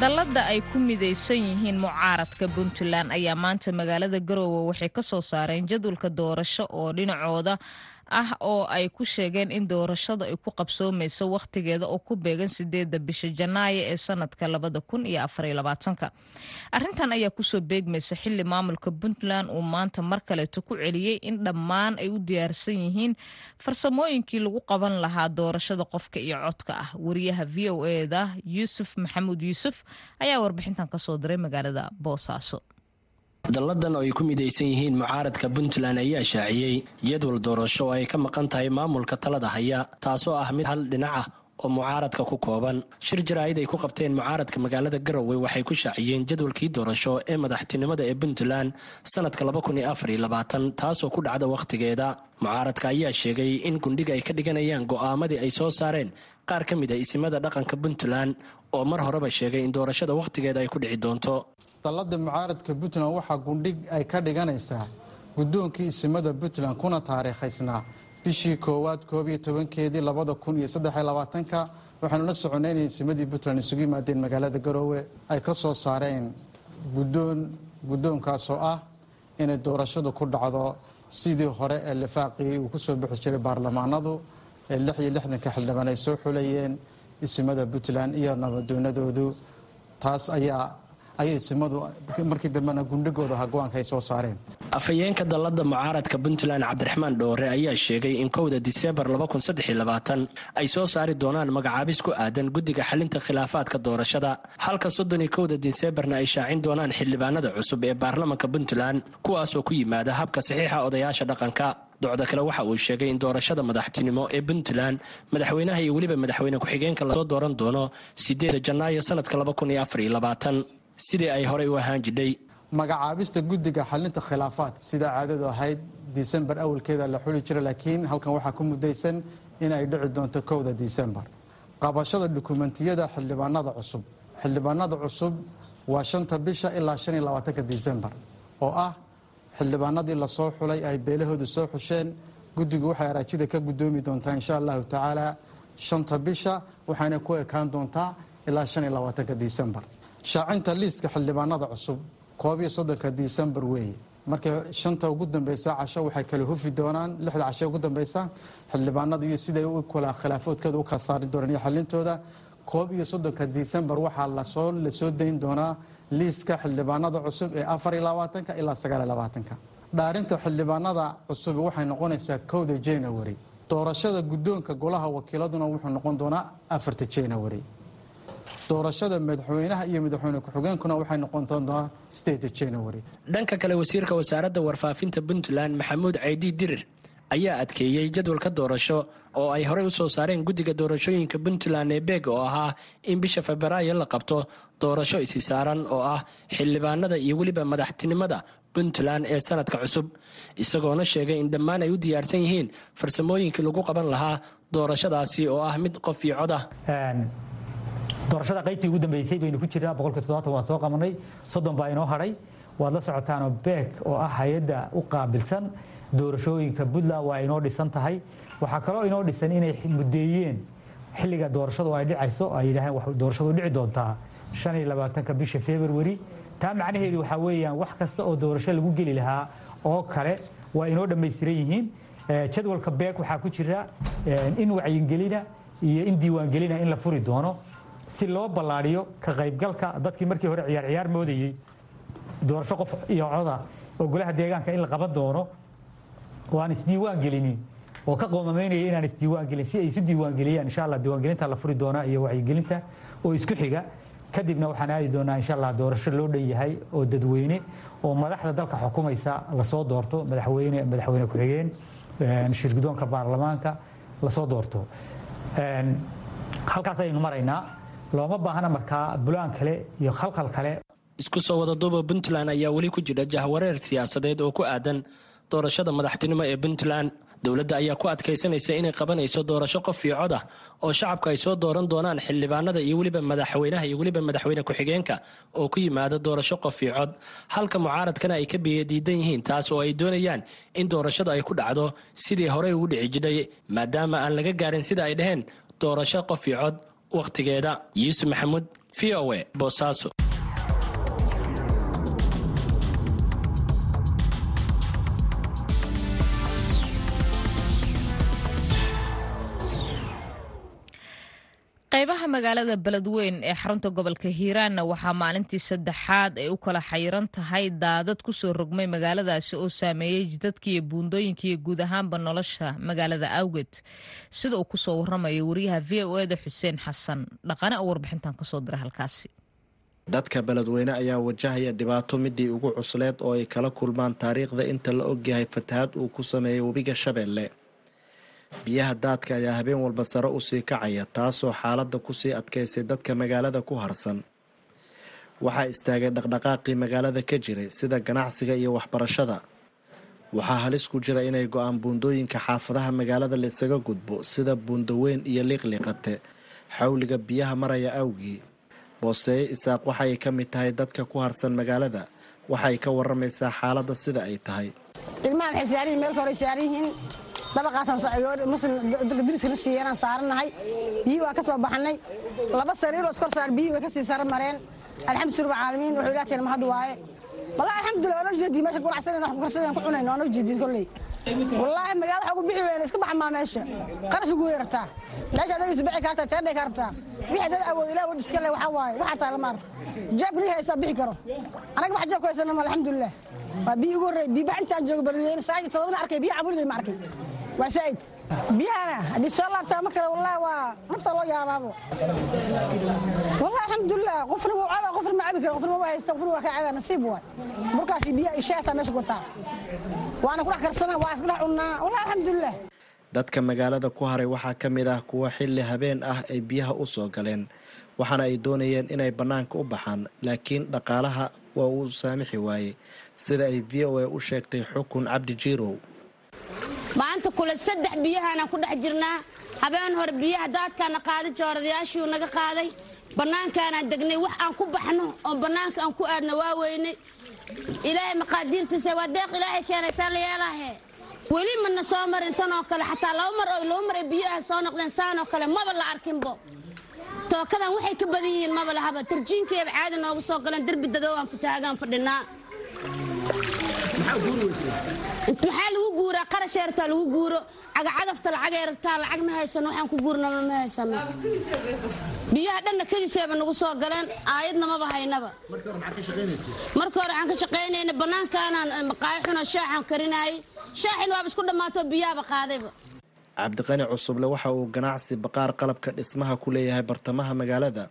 Speaker 1: dalladda ay ku midaysan yihiin mucaaradka puntland ayaa maanta magaalada garoowe waxay ka soo saareen jadwalka doorasho oo dhinacooda ah oo ay ku sheegeen in doorashada ay ku qabsoomayso wakhtigeeda oo ku beegan sideedda bisha janaayo ee sanadka labada kun iyo afariyo labaatanka. Arrintan ayaa ku soo beegmaysa xili maamulka puntland uu maanta mar kaleeto ku celiyey in dhammaan ay u diyaarsan yihiin farsamooyinkii lagu qaban lahaa doorashada qofka iyo codka ah. Wariyaha v o eda yuusuf maxamuud yuusuf ayaa warbixintan ka soo diray magaalada boosaaso
Speaker 13: dalladan oo ay ku midaysan yihiin mucaaradka puntland ayaa shaaciyey jadwal doorasho oo ay ka maqan tahay maamulka talada haya taasoo ah mid hal dhinac ah oo mucaaradka ku kooban. Shir jaraa'id ay ku qabteen mucaaradka magaalada garowe waxay ku shaaciyeen jadwalkii doorasho ee madaxtinimada ee puntland sanadka taasoo ku dhacda wakhtigeeda. Mucaaradka ayaa sheegay in gundhiga ay ka dhiganayaan go'aamadii ay soo saareen qaar ka mid a isimada dhaqanka puntland oo mar horeba sheegay in doorashada wakhtigeeda ay ku dhici doonto
Speaker 2: dalladda mucaaradka puntland waxaa gundhig ay ka dhiganaysaa guddoonkii isimada puntland kuna taariikhaysnaa bishii koowaad koob iyo tobankeedii labada kun iyo saddex labaatanka. Waxaanu la soconay inay isimadii puntland isugu yimaadeen magaalada garoowe ay ka soo saareen guddoon guddoonkaasoo ah inay doorashadu ku dhacdo. Sidii hore ee lifaaqii uu ku soo bixi jiray baarlamaanadu ee lix iyo lixdanka xildhibaan ay soo xulayeen isimada puntland iyo nabadoonadoodu. Taas ayaa ayay isimadu markii dambena gundhigooda aha go'aanka ay soo saareen.
Speaker 13: Afhayeenka dalladda mucaaradka puntland cabdiraxmaan dhoore ayaa sheegay in kowda diseembar ay soo saari doonaan magacaabis ku aadan guddiga xalinta khilaafaadka doorashada. Halka soddon iyo kowda diseembarna ay shaacin doonaan xildhibaanada cusub ee baarlamanka puntland kuwaasoo ku yimaada habka saxiixa odayaasha dhaqanka. Docda kale waxa uu sheegay in doorashada madaxtinimo ee puntland madaxweynaha iyo weliba madaxweyne ku-xigeenka la soo dooran doono sideeda janaayo sanadka sidii ay horey u ahaan jidhay
Speaker 2: magacaabista guddiga xalinta khilaafaadka sida caadadu ahayd disembar awalkeeda la xuli jira laakiin halkan waxaa ku mudaysan in ay dhici doonto kowda disembar qabashada dukumentiyada xildhibaanada cusub. Xildhibaanada cusub waa shanta bisha ilaa shan iyo labaatanka disembar oo ah xildhibaanadii la soo xulay ay beelahoodu soo xusheen. Guddigu waxay araajida ka guddoomi doontaa insha allahu tacaala shanta bisha waxayna ku ekaan doontaa ilaa shan iyo labaatanka disembar shaacinta liiska xildhibaanada cusub koob iyo soddonka disembar weeye marka shanta ugu dambeysa casho waxay kala hufi doonaan. Lixda casho ugu dambeysa xildhibaanada iyo siday u kala khilaafoodkooda u saari doonaan. Iyo xalintooda koob iyo soddonka disembar waxaa la soo la soo dayn doonaa liiska xildhibaanada cusub ee afar iyo labaatanka ilaa sagaal iyo labaatanka. Dhaarinta xildhibaanada cusub waxay noqonaysaa kowda january. Doorashada guddoonka golaha wakiiladuna wuxuu noqon doonaa afarta january doorashada madaxweynaha iyo madaxweyne ku-xigeenkuna waxay noqon doontaa january.
Speaker 13: Dhanka kale wasiirka wasaaradda warfaafinta puntland maxamuud caydi dirir ayaa adkeeyey jadwalka doorasho oo ay horey u soo saareen guddiga doorashooyinka puntland ee beeg oo ahaa in bisha febraayo la qabto doorasho isi saaran oo ah xildhibaanada iyo weliba madaxtinimada puntland ee sanadka cusub. Isagoona sheegay in dhammaan ay u diyaarsan yihiin farsamooyinkii lagu qaban lahaa doorashadaasi oo ah mid qof iyo cod ah
Speaker 14: doorashada qaybtii ugu dambeysay baynu ku jirnaa boqolkii toddobaatan waan soo qabanay. Soddon baa inoo hadhay waad la socotaanoo beek oo ah hay'adda u qaabilsan. Doorashooyinka puntland waa inoo dhisan tahay. Waxaa kaloo inoo dhisan inay muddeeyeen xilliga doorashadu ay dhicayso ay yidhaaheen doorashadu dhici doontaa shan iyo labaatanka bisha february. Taa macnaheedu waxaa weeyaan wax kasta oo doorasho lagu geli lahaa oo kale waa inoo dhammaystiran yihiin. Jadwalka beeg waxaa ku jira in wacyigelina iyo in diiwaangelina in la furi doono si loo ballaadhiyo ka qaybgalka dadkii markii hore ciyaar ciyaar moodayey doorasho qof iyo coda oo golaha deegaanka in la qaban doono oo aan oo ka qoomamaynaya inaan isdiiwaan si ay isu diiwaangeliyaan insha allah diiwaangelinta la furi doonaa iyo wacyigelinta oo isku xiga. Kadibna waxaan aadi doonaa insha allah doorasho loo dhan yahay oo dadweyne oo madaxda dalka xukumaysa la soo doorto madaxweyne madaxweyne ku-xigeen shirgudoonka baarlamaanka la soo doorto. Halkaas ayaynu maraynaa looma baahna markaa bulaan kale iyo khalkhal kale.
Speaker 13: Isku soo wada duuba puntland ayaa weli ku jira jahwareer siyaasadeed oo ku aadan doorashada madaxtinimo ee puntland. Dowladda ayaa ku adkaysanaysa inay qabanayso doorasho qof iyo cod ah oo shacabka ay soo dooran doonaan xildhibaanada iyo weliba madaxweynaha iyo weliba madaxweyne ku-xigeenka oo ku yimaada doorasho qof iyo cod. Halka mucaaradkana ay ka biyadiidan yihiin taas oo ay doonayaan in doorashadu ay ku dhacdo sidii horey ugu dhici jiray maadaama aan laga gaarin sida ay dhaheen doorasho qof iyo wakhtigeeda yuusuf maxamuud v o e boosaaso
Speaker 1: qaybaha magaalada beledweyn ee xarunta gobolka hiiraanna waxaa maalintii saddexaad ay u kala xayiran tahay daadad ku soo rogmay magaaladaasi oo saameeyey jidadkiiyo buundooyinkiiyo guud ahaanba nolosha magaalada awgeed. Sida uu ku soo waramayo wariyaha v o eda xuseen xasan dhaqane oo warbixintan ka soo dira halkaasi.
Speaker 15: Dadka beledweyne ayaa wajahaya dhibaato midii ugu cusleed oo ay kala kulmaan taariikhda inta la ogyahay fatahaad uu ku sameeyey webiga shabeelle biyaha daadka ayaa habeen walba sare u sii kacaya taasoo xaaladda ku sii adkaysay dadka magaalada ku harsan. Waxaa istaagay dhaqdhaqaaqii magaalada ka jiray sida ganacsiga iyo waxbarashada. Waxaa halis ku jira inay go'aan buundooyinka xaafadaha magaalada la isaga gudbo sida buundaweyn iyo liiqliiqate xawliga biyaha maraya awgii. Boosteeye isaaq waxaay ka mid tahay dadka ku harsan magaalada. Waxay ka waramaysaa xaaladda sida ay tahay.
Speaker 16: Ilmaha waxay saaranyihin meelka hore saaran yihiin dabaqaasmuslimdriskana siiyeenaan saaranahay. Biyii waa ka soo baxnay. Laba sariiroo iskor saar biyii way ka sii sara mareen. Alxamdu rabbi caalamiin wuxuu ilaah keena mahad waaye. Wallahi alxamdulillah waanoo jeediin meesha ganacsanayna wax ku karsanayna ku cunayna waanoo jeediin kolley. Wallaahi magaalada waxa ugu bixi weyna iska baxmaa meesha. Qarash ugu weerartaa meesha adagaysa bixi kartaa teedhay ka rabtaa wixii dad awood ilaah wad iska le waxaa waaye waxaa taala maar. Jaabka nin haystaa bixi karo. Anaga wax jaab ku haysana ma alxamdulilah waa biyi ugu horrey biibax intaan joogo beledweyne saaji todobana arkay biyo cabuligay ma arkay waa saa'id biyahana haddii soo laabtaa ma kale wallahi waa nafta loo yaabaabo. Wallahi alxamdulilah qofna wuu cabaa qofna ma cabi karo qofna ma haysta qofna waa ka cabaa nasiib waay. Burkaas iyo biyaha ishaasaa meesha wataa waana ku dhex karsanaa waa iska dhex cunnaa. Wallahi alxamdulilah
Speaker 15: dadka magaalada ku haray waxaa ka mid ah kuwa xilli habeen ah ay biyaha u soo galeen waxaana ay doonayeen inay bannaanka u baxaan laakiin dhaqaalaha waa uu saamixi waayey. Sida ay v o a u sheegtay xukun cabdi jiirow
Speaker 17: maanta kule saddex biyahaanaan ku dhex jirnaa. Habeen hore biyaha daadkaana qaaday jooradayaashuu naga qaaday. Bannaankaanaan degnay wax aan ku baxno oo bannaanka aan ku aadna waa weynay ilaahay maqaadiirtiisa waa deeq ilaahay keenaysaa la yeelaahe. Weli mana soo marin tan oo kale xataa laba mar oo laba mar ay biyaha soo noqdeen saan oo kale maba la arkinbo. Tookadan waxay ka badan yihiin maba lahaba caadi noogu soo galeen derbi dadoo aan fataagaan fadhinaa maxaa lagu guuraa qarasheertaa lagu guuro. Cagacagafta lacagay rabtaa lacag ma haysano waxaan ku guurnama ma haysano. Biyaha dhanna keliseeba nagu soo galeen. Aayadna maba haynaba marka hore waxaan ka shaqaynayna. Bannaankaanaan maqaayo xuno shaaxaan karinaayay shaaxin waaba isku dhammaato biyaaba qaadayba
Speaker 15: cabdiqani cusuble waxa uu ganacsi baqaar qalabka dhismaha ku leeyahay bartamaha magaalada.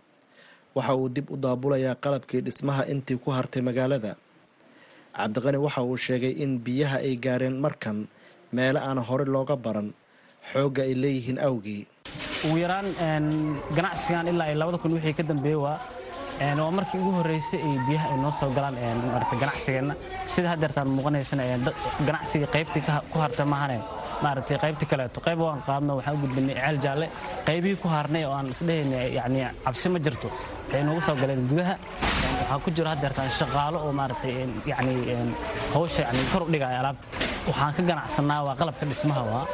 Speaker 15: Waxa uu dib u daabulayaa qalabkii dhismaha intii ku hartay magaalada cabdiqani waxa uu sheegay in biyaha ay gaareen markan meelo aan hore looga baran xoogga ay leeyihiin awgii.
Speaker 18: Ugu yaraan ganacsigan ilaa labada kun wixii ka dambeeye waa waa markii ugu horreysay ay biyaha ay noo soo galaan maarata ganacsigeenna sida haddeertaan muuqanaysana ganacsiga qaybtii ku harta maahane maaragtay qaybtii kaleeto qayb waan qaadno waxaan u gudbinay ceel jaalle qaybihii ku harnay oo aan isdhehayna yacni cabsi ma jirto waxay noogu soo galeen gudaha. Waxaa ku jiro haddeertaan shaqaalo oo maaragtay yacni hawsha yacni kor u dhigaya alaabta. Waxaan ka ganacsanaa waa qalabka dhismaha waa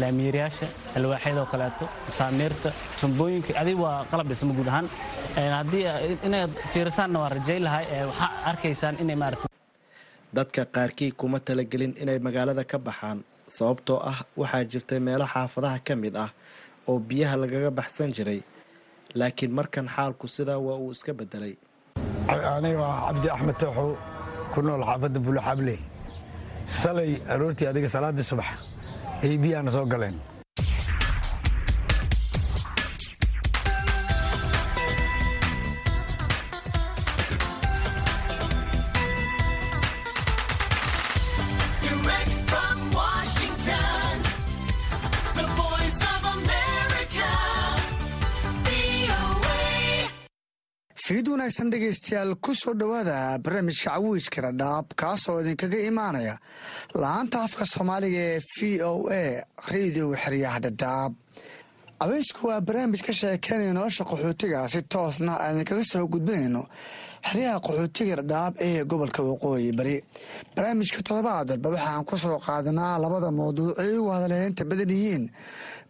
Speaker 18: laamiyeeryaasha alwaaxyadoo kaleeto saamiirta tumbooyinka adig waa qalab dhismo guud ahaan. Haddii inaad fiirisaanna waa rajay lahay waxaa arkaysaan inay maarata
Speaker 15: dadka qaarkii kuma talagelin inay magaalada ka baxaan sababtoo ah waxaa jirtay meelo xaafadaha ka mid ah oo biyaha lagaga baxsan jiray. Laakiin markan xaalku sidaa waa uu iska bedelay
Speaker 19: aniga waa cabdi axmed tooxow ku nool xaafadda buluxable salay aroortii adiga salaaddii subax ayay biyahana soo galeen
Speaker 20: wanaagsan dhegaystayaal ku soo dhowaada barnaamijka cawiijka radhaab kaasoo idinkaga imaanaya la'aanta afka soomaaliga ee v o a radio xeryaha dhadhaab abeysku waa barnaamij ka sheekeynaya nolosha qaxootiga si toosna aan soo gudbinayno xeryaha qaxootiga dhadhaab ee gobolka waqooyi bari barnaamijka toddobaad walba waxaan ku soo qaadanaa labada mawduuc ay ugu hadaleynta badan yihiin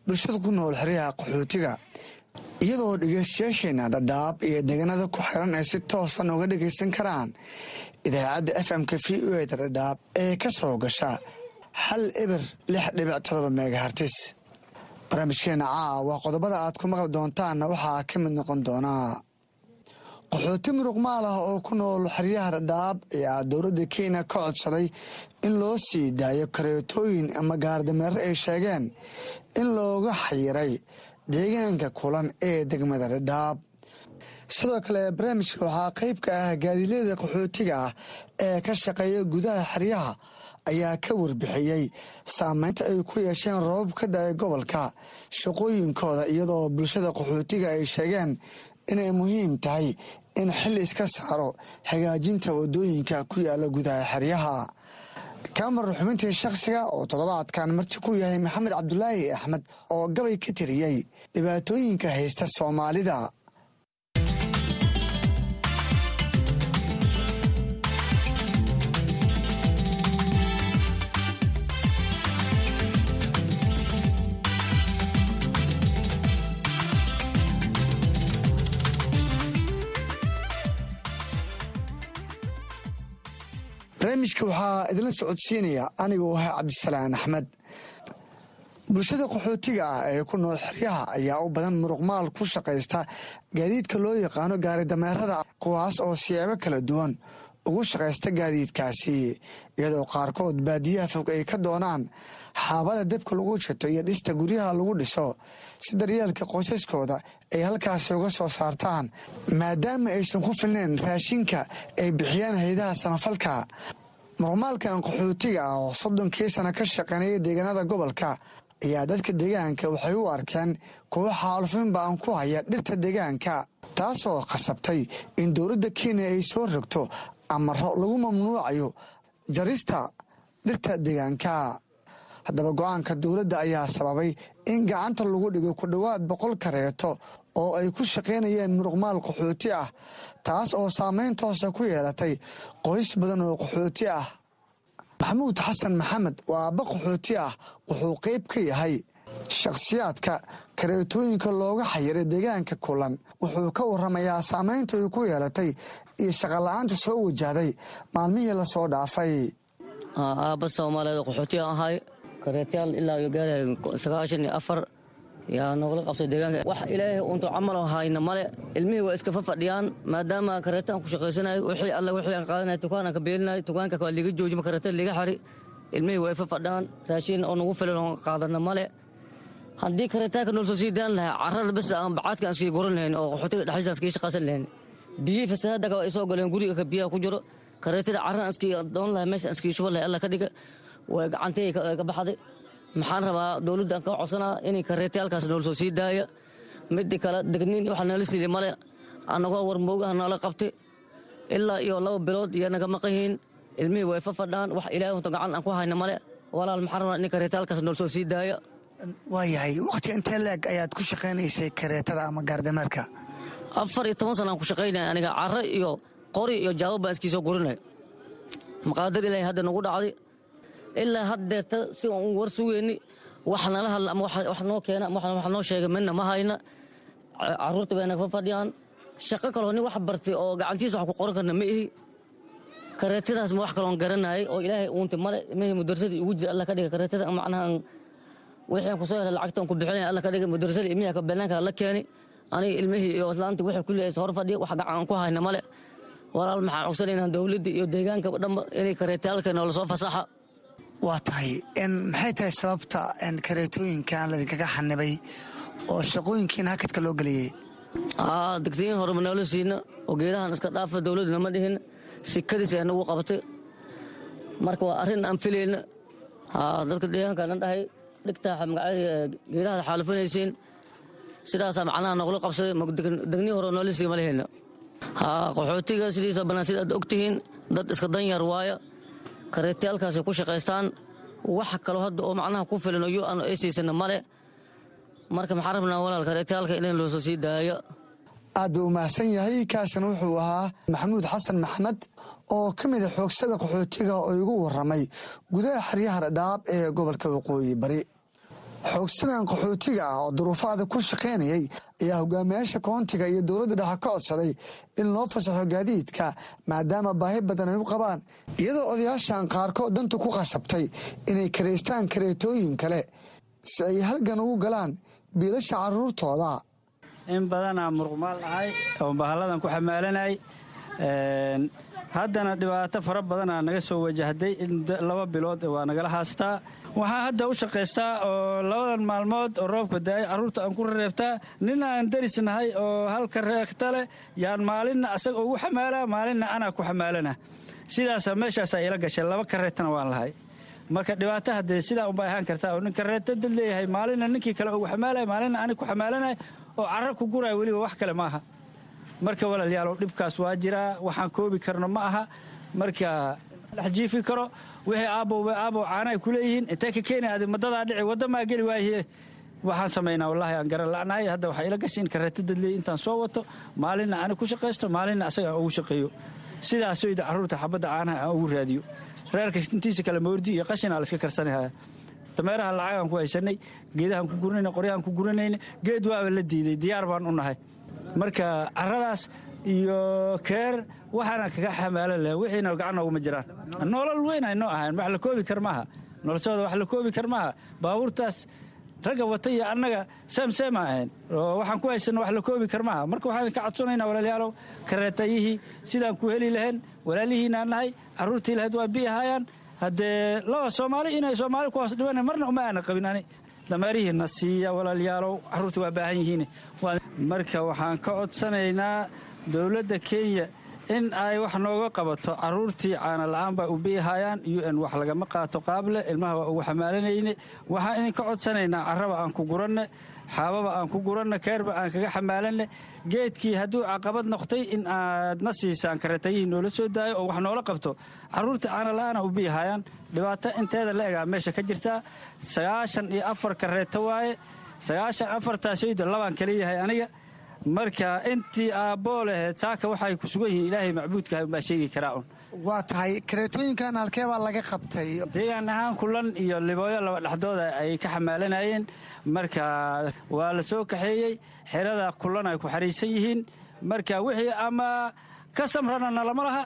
Speaker 20: bulshada ku nool xeryaha qaxootiga iyadoo dhegeystayaasheena dhadhaab iyo deegaanada ku xiran ay si toosan uga dhegaysan karaan. Idaacadda f m-ka v o eda dhadhaab ee ka soo gasha hal eber lix dhibic todoba megahartis barnaamijkeena caawa qodobada aad ku maqli doontaanna waxaa ka mid noqon doonaa qaxooti muruqmaal ah oo ku nool xeryaha dhadhaab ayaa dowladda kenya ka codsaday in loo sii daayo kareetooyin ama gaardameero ay sheegeen in looga xayiray deegaanka kulan ee degmada dhadhaab sidoo kale barnaamijka waxaa qayb ka ah gaadiilyada qaxootiga ah ee ka shaqeeya gudaha xeryaha ayaa ka warbixiyey saameynta ay ku yeesheen roobab ka da'ay gobolka shaqooyinkooda iyadoo bulshada qaxootiga ay sheegeen inay muhiim tahay in xil iska saaro hagaajinta waddooyinka ku yaalla gudaha xeryaha kamar xubintii shakhsiga oo toddobaadkan marti ku yahay maxamed cabdulaahi axmed oo gabay ka tiriyey dhibaatooyinka haysta soomaalida barnaamijka waxaa idinla socodsiinaya anigoo ah cabdisalaan axmed. Bulshada qaxootiga ah ee ku nool xeryaha ayaa u badan muruqmaal ku shaqaysta gaadiidka loo yaqaano gaari dameerada kuwaas oo siyaabo kala duwan ugu shaqaysta gaadiidkaasi iyadoo qaarkood baadiyaha fog ay ka doonaan xaabada debka lagu jito iyo dhista guryaha lagu dhiso si daryeelka qoysaskooda ay halkaasi uga soo saartaan maadaama aysan ku filnayn raashinka ay bixiyaan haydaha samafalka muruqmaalkan qaxootiga ah oo soddonkii sana ka shaqeynaya deegaanada gobolka ayaa dadka deegaanka waxay u arkeen kuwo xaalufin baan ku haya dhirta deegaanka taasoo khasabtay in dowladda kenya ay soo rogto amaro lagu mamnuucayo jarista dhirta deegaanka haddaba go'aanka dowladda ayaa sababay in gacanta lagu dhigo ku dhowaad boqol kareeto oo ay ku shaqaynayeen muruqmaal qaxooti ah taas oo saameyn toosa ku yeelatay qoys badan oo qaxooti ah. Maxamuud xasan maxamed waa aabba qaxooti ah wuxuu qayb ka yahay shakhsiyaadka kareetooyinka looga xayiray deegaanka kulan wuxuu ka waramayaa saameynta ay ku yeelatay iyo shaqola'aanta soo wajahday maalmihii la soo dhaafay.
Speaker 21: Aabba soomaaliyeed qaxooti ahay kareetayaal ilaa gaaraya sagaashan iyo afar yaa nogala qabtay deegaanka. Wax ilaahay untu camal hayna male. Ilmihii waa iska fafadhiyaan maadaama kareetaan ku shaqaysanayo wixii alle wixii aan qaadanaya tukaan aan ka beelinayo tukaanka waa liga joojima kareeta liga xari. Ilmihii waa fafadhaan raashin oo nagu filan oo qaadana male. Haddii kareetaanka noolsoo sii daan lahaa carrada bas aan bacaadka aan sii guran lahayn oo qaxootiga dhexdiisa aan iskaga shaqaysan lahayn. Biyihii fasahaadaka waa isoo galeen guriga ka biyaha ku jiro. Kareetada carra aan iskii doon lahay meesha aan iskii shuban lahay alla ka dhiga way gacantay ka baxday. Maxaan rabaa dowladda aan ka codsanaa inay kareetayaalkaas nool soo sii daaya. Midii kale degniin waxa nala siili male. Annagoo warmoogaha noola qabtay. Ilaa iyo laba bilood iyo naga maqayihiin ilmihii way fafadhaan wax ilaahay unta gacan aan ku hayna male. Walaal maxaan rabaa inay kareetayaalkaas nool soo sii daaya.
Speaker 20: Waayahay wakhti intee leeg ayaad ku shaqaynaysay kareetada ama gaardameerka?
Speaker 21: Afar iyo toban sana aan ku shaqaynaya aniga carro iyo qori iyo jaabo baan iskii soo gurinay. Maqaadir ilaahay hadda nagu dhacday ilaa haddeerta si aan war sugeyni wax nala hadla ama keena ama sheega midna ma hayna. Caruurta bay naga fadhiyaan. Shaqo kaloo nin wax bartay oo gacantiisa wax ku qoran karna ma ihi. Kareetadaas ma wax kaloon garanayay oo ilaahay uunta male mihii mudarsadii ugu jira alla ka dhiga kareetada. Macnaha wixii ku soo helay lacagtaan ku bixinaya alla ka dhiga mudarsadii ilmihi banaanka la keeni. Aniga ilmihii iyo islaantii wixii kulli is hor fadhiya wax gacan aan ku hayna male walaal maxaan cogsanaynaa dowladda iyo deegaanka dhanba inay kareetayaalka noola soo fasaxa
Speaker 20: waa tahay maxay tahay sababta kareetooyinkan ladinkaga xanibay oo shaqooyinkiina hakadka loo geliyey
Speaker 21: degtooyin horema noola siina oo geedahan iska dhaafa dowladdu nama dhihin. Sikadiis ay nagu marka waa arrin aan filayna dadka deegaanka dhan dhahay dhigtaa geedaha xaalifanaysiin sidaasaa macnaha noqlo qabsaday degni hore noola sii ma qaxootiga sidiisa bannaan sidaad ogtihiin dad iska danyar waaya kareetayaalkaasay ku shaqaystaan wax kaloo hadda oo macnaha ku filan yo aan ay siisana male marka maxaa rabnaa walaal kareetayaalka in loosoo sii daayo?
Speaker 20: Aad buu umahadsan yahay kaasina wuxuu ahaa maxamuud xasan maxamed oo ka mida xoogsada qaxootiga oo igu waramay gudaha xeryaha dhadhaab ee gobolka waqooyi bari xoogsadan qaxootiga ah oo duruufaada ku shaqaynayay ayaa hogaamiyaasha koontiga iyo dowladda dhexe ka codsaday in loo fasaxo gaadiidka maadaama baahi badan ay u qabaan. Iyadoo odayaashan qaarkood danta ku qasabtay inay karaystaan kareetooyin kale si ay halgan ugu galaan biilasha caruurtooda.
Speaker 22: In badanaa muruqmaal ahay oo bahalladan ku xamaalanay haddana dhibaato fara badanaa naga soo wajahday laba bilood waa nagala haastaa waxaan hadda u shaqaystaa oo labadan maalmood oo roobka daay. Carruurta aan ku rereebtaa nina aan darisnahay oo halka leh yaan maalinna asaga ugu xamaalaa maalinna anaa ku xamaalana. Sidaasaa meeshaasaa ila gashay laba kareetana waan lahay. Marka dhibaato haddee sidaa unbay ahaan kartaa oo nin kareeto dad leeyahay maalinna ninkii kale ugu xamaalaya maalinna anig ku xamaalanay oo carro ku guraya weliba wax kale maaha marka walaalyaalow dhibkaas waa jiraa. Waxaan koobi karno ma aha. Marka dhex jiifi karo wixii aabbow aabbow caanaay ku leeyihiin. Intee ka keeni adi madadaa dhici waddamaa geli waaye? Waxaan samaynaa wallaahi aan garan la'nahay. Hadda waxaa ila gashay in kareeto dadleey intaan soo wato. Maalinna ani ku shaqaysto maalinna asaga aan ugu shaqeeyo. Sidaasoyda carruurta xabadda caanaha aan ugu raadiyo. Reerka intiisa kale moordi iyo qashinaa la iska karsanaya dameeraha lacagaan ku haysanay geedahaan ku guranayna qoryahaan ku guranayna geed waaba la diiday. Diyaar baan u nahay. Marka carradaas iyo keer waxaana kaga xamaalan laha wixiina gacan nooguma jiraan nolol weyn ay noo ahayn wax la koobi kar maaha. Noloshooda wax la koobi kar baabuurtaas ragga wata iyo annaga seemseema ahayn. Oo waxaan ku haysanno wax la koobi kar marka waxaan ka codsanaynaa walaalayaalow kareetayihii sidaan ku heli lahayn walaalihiinaan nahay carruurtii lahayd waa bi ahaayaan. Haddee laba soomaali inay soomaali kuwaas dhiban marna uma aana qabin ani. Dameerihiina siiya walaalayaalow carruurta waa baahan yihiin. Marka waxaan ka codsanaynaa dowladda kenya in ay wax nooga qabato carruurtii caana la'aan baa u biihayaan u n wax lagama qaato qaable ilmaha waa ugu xamaalanayne waxaan idinka codsanaynaa carraba aan ku guranne xaababa aan ku guranne keerba aan kaga xamaalanne. Geedkii hadduu caqabad noqtay in aad na siisaan kareetayihii noola soo daayo oo wax noola qabto carruurta caana la'aana u biihayaan dhibaato inteeda la egaa meesha ka jirtaa sagaashan iyo afar kareeto waaye. Sagaashan afartaasoyda labaan kala yahay aniga marka intii aabboo laheed saaka waxay ku sugan yihiin ilaahay macbuudkaah umbaa sheegi karaa un
Speaker 20: waa tahay kareetooyinkan halkee baa laga qabtay?
Speaker 22: Deegaan ahaan kulan iyo libooyo laba dhexdooda ay ka xamaalanayeen marka waa la soo kaxeeyey xerada kulan ay ku xariisan yihiin. Marka wixii ama ka samranana lama laha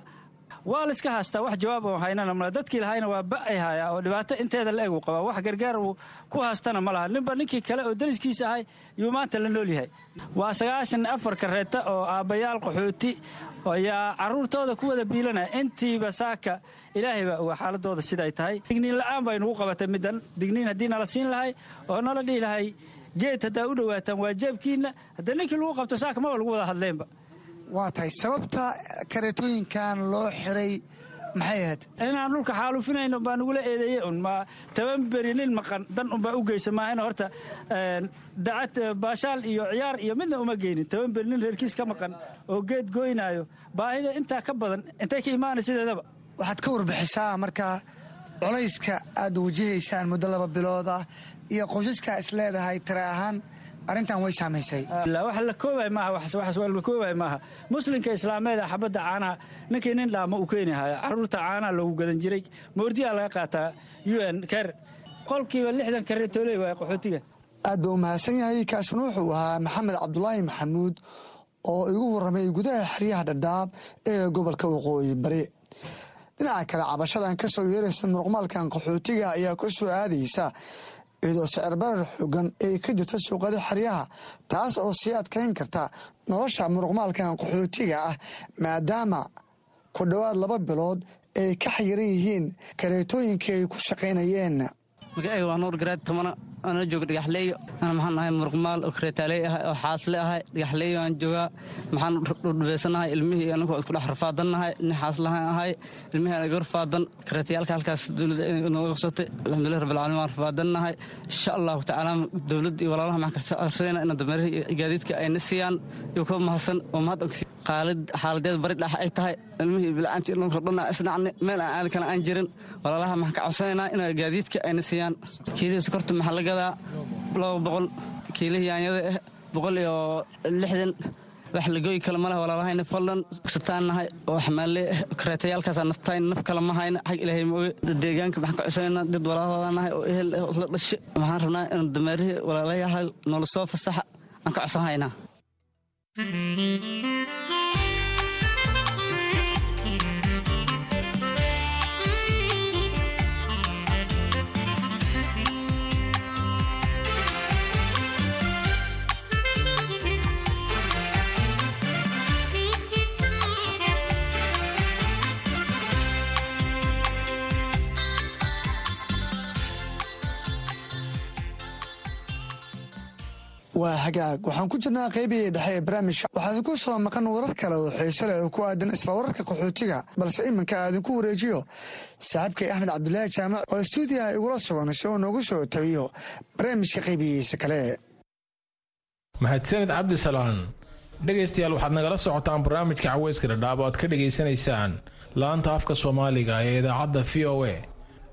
Speaker 22: waa la iska haastaa wax jawaab oo haynana mala. Dadkii lahayna waa ba'ay haayaa oo dhibaato inteeda la egu qabaa wax gargaar uu ku haastana ma laha. Ninba ninkii kale oo dariskiisa ahay yuu maanta la nool yahay. Waa sagaashan afar kareeta oo aabbayaal qaxooti ayaa carruurtooda ku wada biilanaya intiiba saaka ilaahay baa oga xaaladooda siday tahay. Digniin la'aan bay nugu qabatay middan. Digniin haddii nala siin lahay oo nala dhihi lahay geed haddaa u dhowaataan waa jeebkiinna. Hadda ninkii lagu qabto saaka maba lagu wada hadleenba
Speaker 20: waa tahay sababta kareetooyinkan loo xiray maxay ahayd?
Speaker 22: Inaan dhulka xaalufinayno baa nagula eedeeyey un. Ma toban beri nin maqan dan unbaa u geysa. Maahana horta dacad baashaal iyo ciyaar iyo midna uma geynin. Toban beri nin reerkiis ka maqan oo geed goynaayo baahida intaa ka badan intay ka imaana sideedaba.
Speaker 20: Waxaad ka warbixisaa markaa colayska aad wajahaysaan muddo laba bilood ah iyo qoysaskaa is leedahay tare ahaan arrintan way saamaysay.
Speaker 22: Maaha muslimka islaameed xabadda caanaha ninkii nin dhaama uu keeni haya carruurta caanaha loogu gadan jiray. Moordiyaa laga qaataa u n ker. Boqolkiiba lixdan kareetooley waay qaxootiga
Speaker 20: aad buu u mahadsan yahay kaasina wuxuu ahaa maxamed cabdulaahi maxamuud oo igu warramay gudaha xeryaha dhadhaab ee gobolka waqooyi bari. Dhinaca kale cabashadan ka soo yeeraysa muruqmaalkan qaxootiga ayaa ku soo aadaysa iyadoo sicir barar xoogan ay ka jirto suuqada xeryaha taas oo sii adkayn karta nolosha muruqmaalkan qaxootiga ah maadaama ku dhowaad laba bilood ay ka xayiran yihiin kareetooyinkii ay ku shaqaynayeen
Speaker 18: ana jooga dhagaxleeyo ana maxaan ahay muruqmaal oo kareetaaley ahay oo xaasle ahay dhagaxleeyo aan joogaa. Maxaan dhudhubeysanahay ilmihii anagoo isku dhex rafaadannahay nin xaaslahaan ahay. Ilmihii anaga rafaadan kareetayaalka halkaas dowladda nooga qabsatay. Alxamdulilah rabbilcaalamiin waan rafaadannahay insha allahu tacaala dowladda iyo walaalaha maxaan ka codsayna ina dameeraha iyo gaadiidka ayna siiyaan. Iyo kuwa mahadsan oo mahad xaaladeed bari dhax ay tahay. Ilmihii bilcaantii dhanko dhan isnacni meel aan aali kale aan jirin. Walaalaha maxaan ka codsanaynaa ina gaadiidka ayna siiyaan. Kiilihii sokorta maxaa la laba boqol kiilihii yaanyada ah boqol iyo lixdan. Wax lagooyi kale maleh walaalahayna fadlan sataan nahay oo xamaalee ah kareetayaalkaasa naftayn naf kale ma hayna xag ilaahay mooge dad deegaanka maxaan ka codsanaynaa dad walaalahooda nahay oo ehel oo isla dhashe. Waxaan rabnaa in dameerihii walaalayaha noola soo fasaxa aan ka codsan haynaa
Speaker 20: waa hagaag waxaan ku jirnaa qaybihii dhexe ee barnaamijka waxaa idinku soo maqan warar kale oo xiise oo ku aadan isla wararka qaxootiga balse iminka aadinku wareejiyo. Saaxiibkay axmed cabdulaahi jaamac oo stuudiyaha igula sugan si uu noogu soo tabiyo barnaamijka qaybihiisa kale.
Speaker 23: Mahadsanid cabdisalaan dhegaystayaal waxaad nagala socotaan barnaamijka caweyska dhadhaab oo aad ka dhegaysanaysaan laanta afka soomaaliga ee idaacadda v o a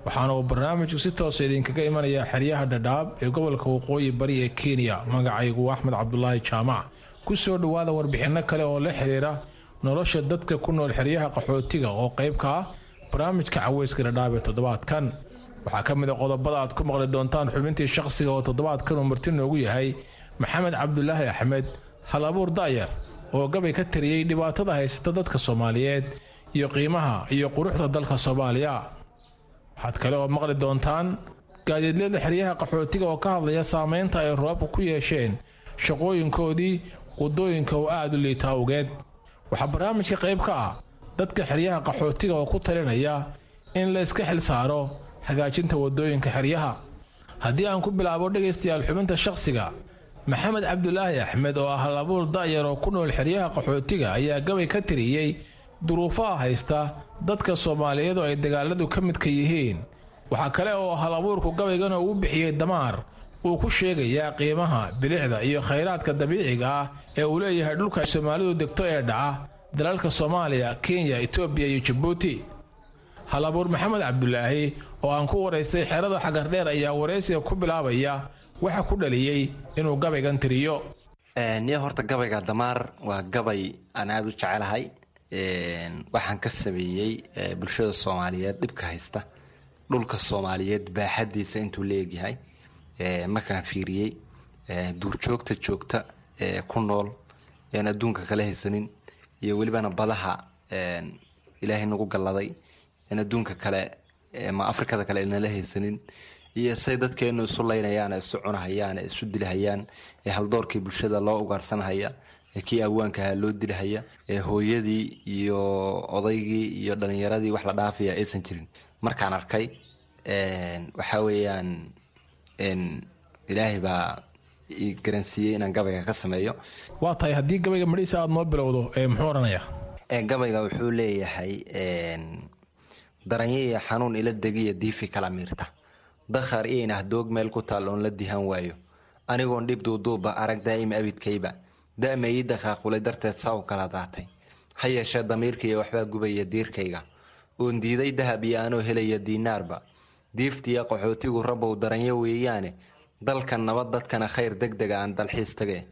Speaker 23: waxaana uu barnaamijku si toosa idinkaga imanayaa xeryaha dhadhaab ee gobolka waqooyi bari ee kenya magacaygu axmed cabdulaahi jaamac. Ku soo dhowaada warbixinno kale oo la xiriira nolosha dadka ku nool xeryaha qaxootiga oo qayb ka ah barnaamijka caweyska dhadhaab ee toddobaadkan. Waxaa ka mid a qodobada aad ku maqli doontaan xubintii shaqsiga oo toddobaadkan uu marti noogu yahay. Maxamed cabdulaahi axmed hal abuur daayar oo gabay ka tariyey dhibaatada haysata dadka soomaaliyeed iyo qiimaha iyo quruxda dalka soomaaliya waxaad kale oo maqli doontaan gaadiidlada xeryaha qaxootiga oo ka hadlaya saameynta ay roobka ku yeesheen shaqooyinkoodii waddooyinka oo aad u liita awgeed. Waxaa barnaamijka qayb ka ah dadka xeryaha qaxootiga oo ku talinaya in la iska xil saaro hagaajinta waddooyinka xeryaha. Haddii aan ku bilaabo dhegaystayaal xubinta shaqsiga maxamed cabdulaahi axmed oo ah halabuur da'yar oo ku nool xeryaha qaxootiga ayaa gabay ka tiriyey duruufaha haysta dadka soomaaliyeed oo ay dagaaladu ka midka yihiin. Waxaa kale oo hal abuurku gabaygana uu bixiyey damaar. Uu ku sheegayaa qiimaha bilicda iyo khayraadka dabiiciga ah ee uu leeyahay dhulka soomaalidu degto ee dhaca dalalka soomaaliya kenya etoobiya iyo jabuuti hal abuur maxamed cabdulaahi oo aan ku waraystay xerada xagardheer ayaa waraysiga ku bilaabaya waxa ku dhaliyey inuu gabaygan tiriyo.
Speaker 24: Niyo horta gabayga damaar waa gabay aan aada u jecelahay waxaan ka sameeyey bulshada soomaaliyeed dhibka haysta. Dhulka soomaaliyeed baaxadiisa intuu la egyahay. Markaan fiiriyey duurjoogta joogta ku nool een adduunka kala haysanin iyo welibana badaha ilaahay nagu galladay in adduunka kale ma afrikada kale inala haysanin iyo say dadkeenu isu laynayaan isu cunahayaan isu dilahayaan ee haldoorkii bulshada loo ugaarsanahaya kii awaankaha loo dilahaya ee hooyadii iyo odaygii iyo dhalinyaradii wax la dhaafaya aysan jirin. Markaan arkay waxaa weeyaan ilaahay baa garansiiyey inaan gabayga ka sameeyo.
Speaker 23: Waa tahay haddii gabayga madhiisa aada noo bilowdo muxuu odhanaya
Speaker 24: gabayga wuxuu leeyahay daranya iyo xanuun ila degiya diifi kala miirta. Dakhar iinah doog meel ku taal oon la dihan waayo. Anigoon dhib duuduuba arag daa'ima abidkayba da'ma ii darteed saa u kala daatay. Ha yeeshee damiirkaiyo waxbaa gubaya diirkayga. Oon diiday dahab iyo anoo helaya diinaarba. Diiftiya qaxootigu rabow daranyo weeyaane. Dalkan nabad dadkana khayr degdega aan dalxiis tage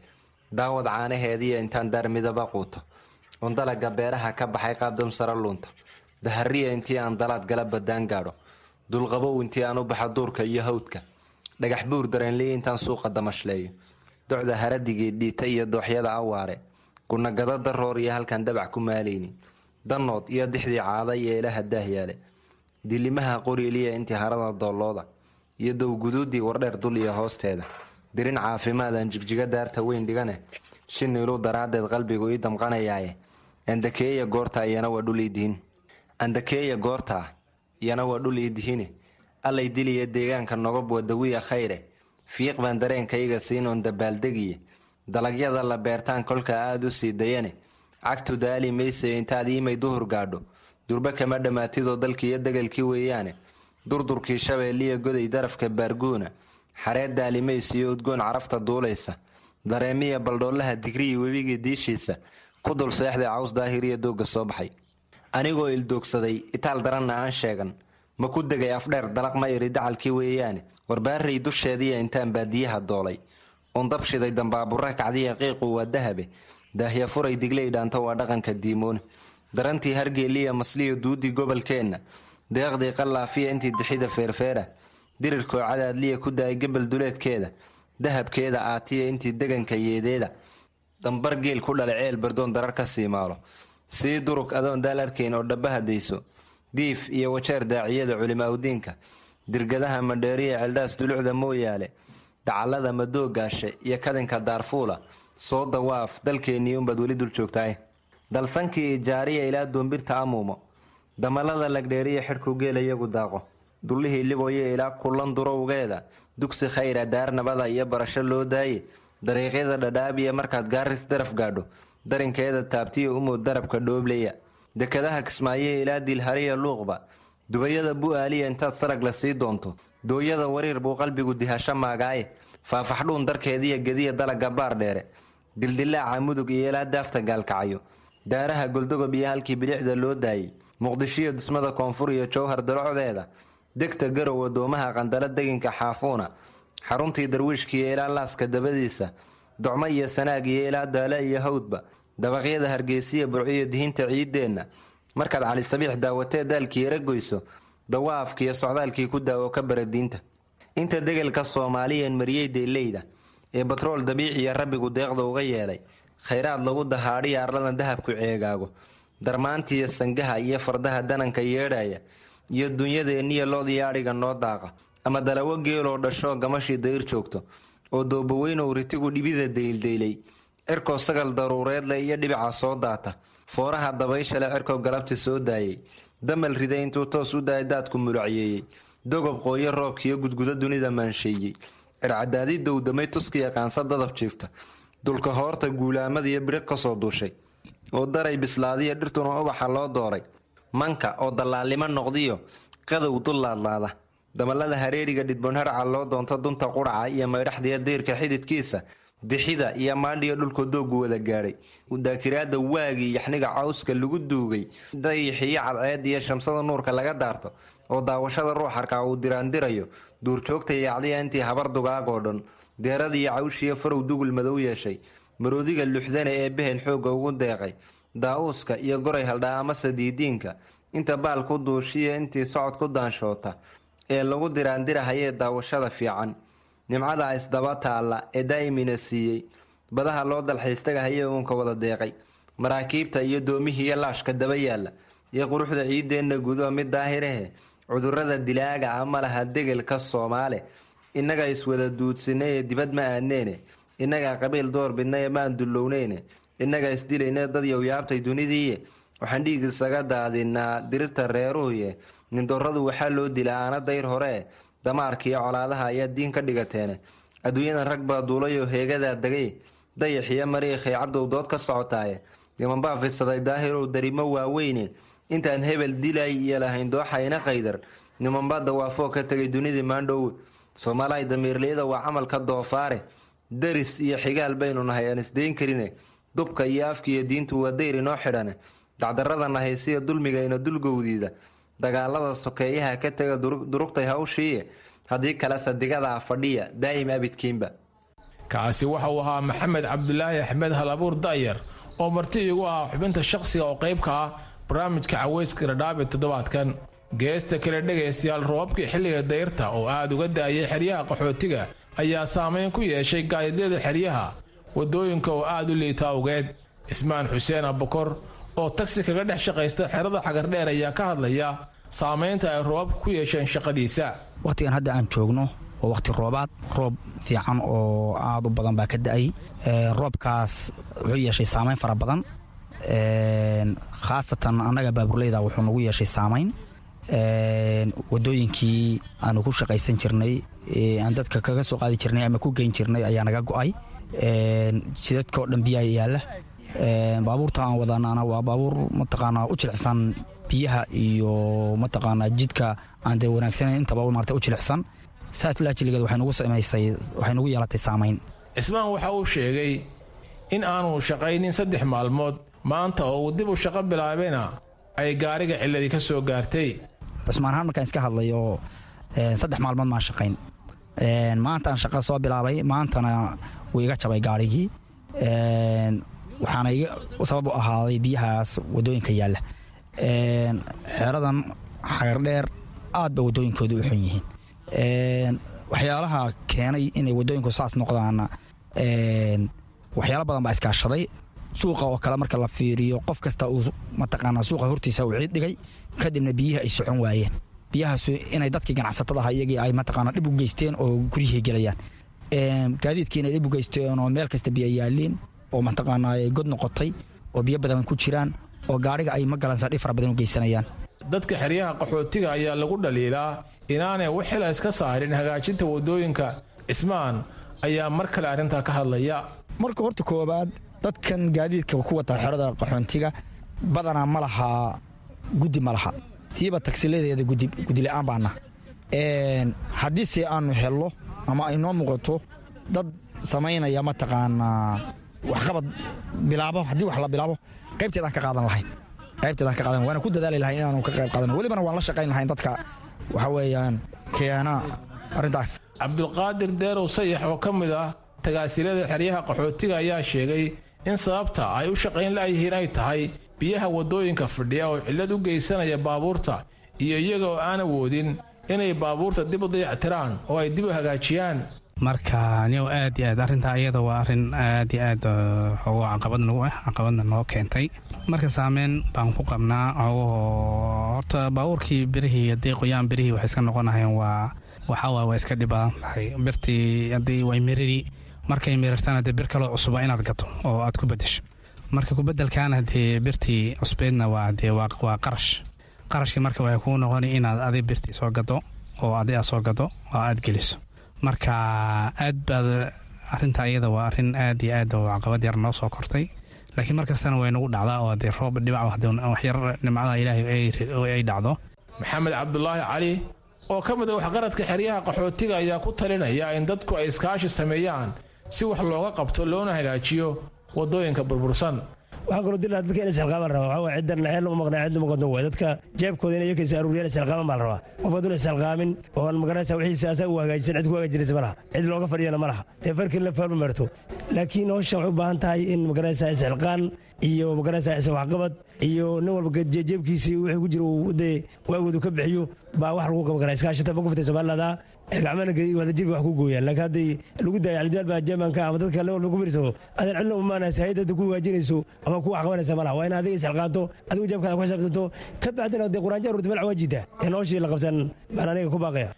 Speaker 24: daawad caanaheediiyo intaan daar midaba quuto. Oon dalaga beeraha ka baxay qaabdam sara luunta. Dahariya intii aan dalaad gala badaan gaadho. Dulqabow intii aan u baxa duurka iyo hawdka. Dhagax buur dareenliya intaan suuqa damashleeyo docda haradigii dhiita iyo dooxyada awaare gunagado daroor iyo halkaan dabac ku maalayni danood iyo dixdii caada iyo ilaha daahyaale dilimaha qoriiliya intii harada doolooda iyo dowguduudii wardheer dul iyo hoosteeda dirin caafimaadaan jigjiga daarta weyn dhigane shiniilu daraaddeed qalbigu ii damqanayaaye andakeeya goorta iyana waa dhul idihin andakeeya goortaa iyana waa dhul iidihine allay diliya deegaanka nogob wadawiya khayre fiiq baan dareenkayga siinoon dabaaldegiye dalagyada la beertaan kolka aada u sii dayane cagtu daali mayse intaad iimay duhur gaadho. Durbe kama dhammaatidoo dalkiiyo degalkii weeyaane. Durdurkii shabeeliya goday darafka baarguuna. Xareed daalimaysiyo udgoon carafta duulaysa. Dareemiya baldhoolaha digriyi webigii diishiisa. Ku dul seexday caws daahiriya doogga soo baxay. Anigoo ildoogsaday itaal daranna aan sheegan ma ku degay afdheer dalaq ma iri dacalkii weeyaane warbaaray dusheediya intaan baadiyaha doolay. Uun dabshiday dambaabura kacdiya qiiqu waa dahabe. Daahya furay digley dhaanto waa dhaqanka diimoone darantii hargeeliya masliyo duudii gobolkeenna. Deeqdii qallaafiya intii dixida feerfeera. Dirirkoo cadaadliya ku daayay gebel duleedkeeda. Dahabkeeda aatiya intii deganka yeedeeda. Dambar geel ku dhalay ceel bardoon darar ka sii maalo sii durug adoon daal arkayn oo dhabbaha dayso diif iyo wajeer daaciyada culimaaudiinka dirgadaha madheeriya celdhaas dulucda mooyaale dacallada madoogaashe iyo kadinka daarfuula soo dawaaf dalkeennii unbaad weli dul joogtaay dalsankii ijaariya ilaa doombirta amuumo. Damalada lagdheeriya xidhku iyagu daaqo. Dullihii liboye ilaa kullan durowgeeda dugsi khayra daar nabada iyo barasho loo daaye. Dariiqyada dhadhaabiya markaad gaaris daraf gaadho. Darinkeeda taabtiya umood darabka dhoobleya dekadaha kismaaye ilaa dilhariya luuqba. Dubayada bu-aaliya intaad sarag la sii doonto. Dooyada wariir buu qalbigu dihasho maagaaye. Faafaxdhuun darkeediya gediya dalaga baar dheere. Dildilaaca mudug iyo ilaa daafta gaalkacayo daaraha goldogob iyo halkii bilicda loo daayey. Muqdishiyo dusmada koonfur iyo jowhar dalcodeeda degta garow wadoomaha qandalo deginka xaafuuna. Xaruntii darwiishkiiyo ilaa laaska dabadiisa. Docmo iyo sanaag iyo ilaa daale iyo hawdba dabaqyada hargeysiya burciyo dihinta ciideenna markaad cali sabiix daawatee daalkii yara goyso dawaafkiiyo socdaalkii ku daawo ka bara diinta. Inta degelka soomaaliyan mariyey deyleyda ee batrool dabiiciya rabbigu deeqda uga yeelay khayraad lagu dahaadhiya arladan dahabku ceegaago darmaantiiyo sangaha iyo fardaha dananka yeedhaya iyo dunyadeenniya loodiyo adhiga noo daaqa. Ama dalawo geeloo dhashoo gamashii dayr joogto oo doobaweynow ritigu dhibida dayildaylay cirkoo sagal daruureedle iyo dhibica soo daata. Fooraha dabayshale cirkoo galabti soo daayay. Damal riday intuu toos u daaya daadku mulacyeeyey dogob qooyo roobkiiyo gudgudo dunida maansheeyey. Circadaadi dowdamay tuskiya qaansa dadab jiifta. Dulka hoorta guulaamadiyo bidhiq ka soo duushay. Oo daray bislaadiya dhirtuna ubaxa loo dooray. Manka oo dallaalnimo noqdiyo qadow dul laadlaada. Damalada hareeriga dhidboonharca loo doonto dunta quraca iyo maydhaxdiya diirka xididkiisa dixida iyo maadhiyo dhulka doogu wada gaadhay daakiraada waagii yaxniga cawska lagu duugay dayixiyo cadceed iyo shamsada nuurka laga daarto oo daawashada ruuxarka uu diraandirayo duurjoogta yaacdiya intii habar dugaagoo dhan deeradiiyo cawshiyo farow dugul madow yeeshay maroodiga luxdane ee behen xoogga ugu deeqay daa-uuska iyo goray haldhaa amase diidiinka inta baal ku duushiya intii socod ku daanshoota ee lagu diraandirahayee daawashada fiican nimcada isdaba taalla ee daa'imina siiyey. Badaha loo dalxiistagahayee uunka wada deeqay. Maraakiibta iyo doomihiiyo laashka daba yaalla. Iyo quruxda ciideenna gudo mid daahirahe cudurrada dilaaga ah ma laha degelka soomaale. Innaga iswada duudsinay ee dibad ma aadneene. Innagaa qabiil door bidnaye maan dullowneene. Innaga isdilayne dad yowyaabtay dunidiiye. Waxaan dhiig isaga daadinaa dirirta reeruhuye. Nindoradu waxaa loo dilaa aana dayr horee damaarkiiyo colaadaha ayaa diin ka dhigateene adduunyadan rag baa duulayoo heegadaa degay. Dayaxiyo mariikhay cabdow dood ka socotaaye nimanbaa fidsaday daahirow darimo waaweyne intaan hebel dilay iyo lahayn dooxayna qaydar nimanbaa dawaafoo ka tegay dunidii maandhowe soomaalahay damiirliyada waa camalka doofaare. Daris iyo xigaal baynu nahay aan isdayn karine dubka iyo afkiiyo diintu waa dayr inoo xidhane dacdarada nahaysiya dulmigayna dulgowdiida dagaalada sokeeyaha ka tega durugtay hawshiiye haddii kale sadigadaa fadhiya daa'im abidkiinba.
Speaker 23: Kaasi waxa uu ahaa maxamed cabdulaahi axmed halabuur da'yar oo marti iigu ah xubinta shaqsiga oo qayb ka ah barnaamijka caweyska radhaabe toddobaadkan. Geesta kale dhegaystayaal roobabkii xilliga dayrta oo aad uga da'ayay xeryaha qaxootiga ayaa saamayn ku yeeshay gaadidyada xeryaha waddooyinka oo aad u liita awgeed. Cismaan xuseen abukor oo tagsi kaga dhex shaqaysta xerada xagardheer ayaa ka hadlaya saamaynta ay roobabka ku yeesheen shaqadiisa.
Speaker 25: Wakhtigan hadda aan joogno waa wakhti roobaad. Roob fiican oo aad u badan baa ka da'ay. Roobkaas wuxuu yeeshay saamayn fara badan. Khaasatan annaga baaburleyda wuxuu nagu yeeshay saamayn. Wadooyinkii aanu ku shaqaysan jirnay aan dadka kaga soo qaadi jirnay ama ku geyn jirnay ayaa naga go'ay. Jidadkao dhan biyaha yaalla baabuurta aan wadanaana waa baabuur mataqaanaa u jilicsan biyaha iyo mataqaanaa jidka aan dee wanaagsanayn. Intaba maarta u jilicsan saas laajiligeed waxay nugu samaysay waxay nugu yeelatay saamayn.
Speaker 23: Cismaan waxa uu sheegay in aanu shaqaynin saddex maalmood maanta oo uu dib u shaqo bilaabayna ay gaariga cilladii ka soo gaartay.
Speaker 25: Cusmaan ahaan markaan iska hadlayo saddex maalmood maan shaqayn. Maantaan shaqo soo bilaabay maantana wuu iga jabay gaarigii waxaana sabab u ahaaday biyahaas waddooyinka yaalla. Xeeradan xagardheer aad ba wadooyinkooda u xun yihiin. Waxyaalaha keenay inay wadooyinku saas noqdaanna waxyaalo badan baa iskaashaday. Suuqa oo kale marka la fiiriyo qof kasta uu mataqaanaa suuqa hortiisa uu ciid dhigay kadibna biyihii ay socon waayeen. Biyahaas inay dadkii ganacsatada aha iyagii ay mataqaanaa dhib u geysteen oo guryihii gelayaan. Gaadiidkii inay dhib u geysteen oo meel kasta biyo yaalliin oo mataqaanaa ay god noqotay oo biyo badan ku jiraan oo gaariga ay ma galansa dhib fara badan u geysanayaan.
Speaker 23: Dadka xeryaha qaxootiga ayaa lagu dhaliilaa inaanay waxila iska saarin hagaajinta waddooyinka. Cismaan ayaa mar kale arrintaa ka hadlaya.
Speaker 25: Marka horta koobaad dadkan gaadiidka ku wata xerada qaxoontiga badanaa ma laha guddi ma laha. Siiba tagsiladeeda gudila'aan baana. Haddiise aanu hello ama ay noo muuqato dad samaynaya mataqaanaa waxqabad bilaabo haddii wax la bilaabo qaybteedaan ka qaadan lahayn qaybteedaan ka qaadan waana ku dadaali lahayn inaanu ka qayb qaadan. Welibana waan la shaqayn lahayn dadka. Waxa weeyaan keena arrintaas.
Speaker 23: Cabdulqaadir deerow sayax oo ka mid ah tagaasilada xeryaha qaxootiga ayaa sheegay in sababta ay u shaqayn la'yihiin ay tahay biyaha waddooyinka fadhiya oo cillad u geysanaya baabuurta iyo iyaga oo aan awoodin inay baabuurta dib u dayactiraan oo ay dib u hagaajiyaan
Speaker 26: marka niyow aad iyo aad. Arrintaa iyada waa arrin aad iyo aad xogo caqabad nagu ah caqabadna noo keentay. Marka saameyn baan ku qabnaa xogahoo horta baabuurkii birihii haddii qoyaan birihii waxay iska noqonahayeen waa waxawaa waa iska dhib badan tahay birtii haddii way miriri markay mirirtana dee bir kaloo cusuba inaad gato oo aad ku bedesho marka kubedelkaana dee birtii cusbeedna waa dee waa qarash. Qarashkii marka waxay kuu noqoni inaad adi birtii soo gado oo adi aad soo gado oo aad geliso marka aad baad arrinta iyada waa arrin aad iyo aad oo caqabad yar noo soo kortay. Laakiin mar kastana way nagu dhacdaa oo dee roob dhibac waxyar nimcadaha ilaahay ay dhacdo.
Speaker 23: Maxamed cabdulaahi cali oo ka mid a waxqaradka xeryaha qaxootiga ayaa ku talinaya in dadku ay iskaashi sameeyaan si wax looga qabto loona hagaajiyo waddooyinka burbursan
Speaker 27: waxaan kaloo dilaa dadka inay silqaaman rabaa waxaa waye ciddan xeel uma maqnaa cid uma qodon waay dadka jeebkooda inay yakaysa aruuriyaan silqaaman baa la rabaa. Qof hadduna silqaamin oon maganaysa wixiisa asaga u hagaajisan cid ku hagaajinaysa ma laha. Cid looga fadhiyana ma laha. Dee farkii la faalma marto laakiin hawshan waxay u baahan tahay in maganaysa isxilqaan iyo maganaysa is waxqabad iyo nin walba jeebkiisii wixii ku jira dee waagoodu ka bixiyo baa wax lagu qaban karaa iskaashata ma ku fitay wadajirka wax ku gooyaan laakiin hadday lagu daaya aljaal baa jeemanka ama dadka nin walba ku fiirsado adan cidna umaanaysa hayadada ku hagaajinayso ama ku wax qabanaysa ma laha. Waa in adiga isxilqaanto adigu jeebkaada ku xisaabtanto ka bacdina dee quraanjo ururta meel cawaajida in hawshii la qabsan baan aniga ku baaqaya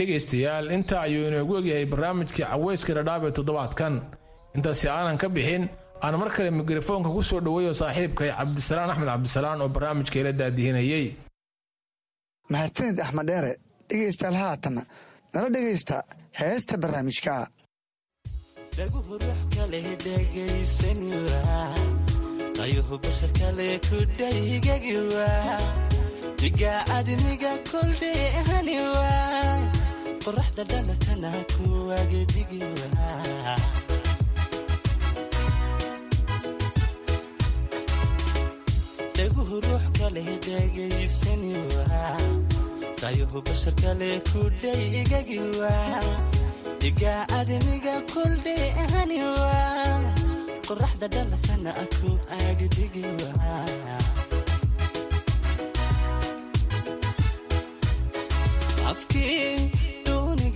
Speaker 23: dhegaystayaal. Intaa ayuu inoogu egyahay barnaamijkii caweyska dhadhaab ee toddobaadkan. Intaasi aanan ka bixin aan mar kale mikrofoonka ku soo dhoweeyo saaxiibkay cabdisalaan axmed cabdisalaan oo barnaamijka ila daadihinayey
Speaker 20: mahadsanid axmed dheere dhegaystayaal haatanna nala dhegaysta heesta barnaamijka.
Speaker 28: Dhaguhu ruux qoraxda dhalatana kuwagidhigiwa dhaguhu ruux kale dhegaysani waa dayuhu bashar kale kudhay igagi waa dhiga adimiga kuldhay ahani waa qoraxda dhalatana aku agdhigi waa afkii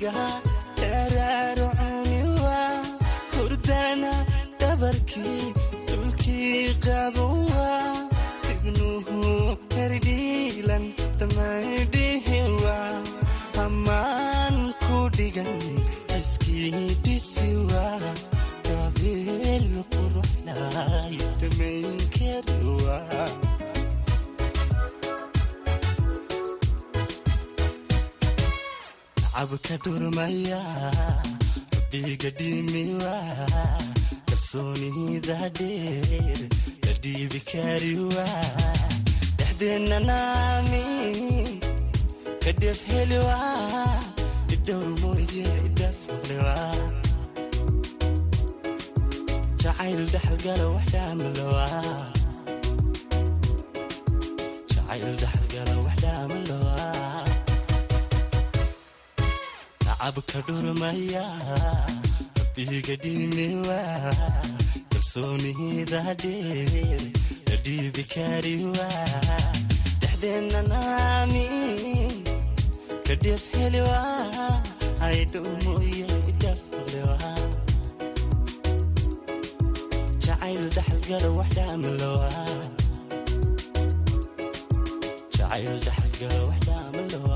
Speaker 28: duuniga dharaarcuni waa hurdana dhabarkii dhulkii qaban waa ibnuhu herdhiilan dhammaydhihi waa ammaan ku dhigan xiskii dhisi waa gabeel quruxlay dhammayn kari waa cabka dhurmaya rabbiga dhimiwa kalsoonida dheer la dhiibi kariwa dhexdeenna naami ka dheef heliwa idhowr mooye idhaflewa jacayl dhaxalgala wax dhaamalowa jacayl dhaxalgala wax dhaamalowa cabka dhurmaya rabbiga dhimiwa kalsoonida dheer la dhiibi kariwa dhexdeenna naami ka dheef heliwa aydhow mooye idhaflewa jacayl dhaxalgala wax dhaamalowa jacayl dhaxalgala wax dhaamalowa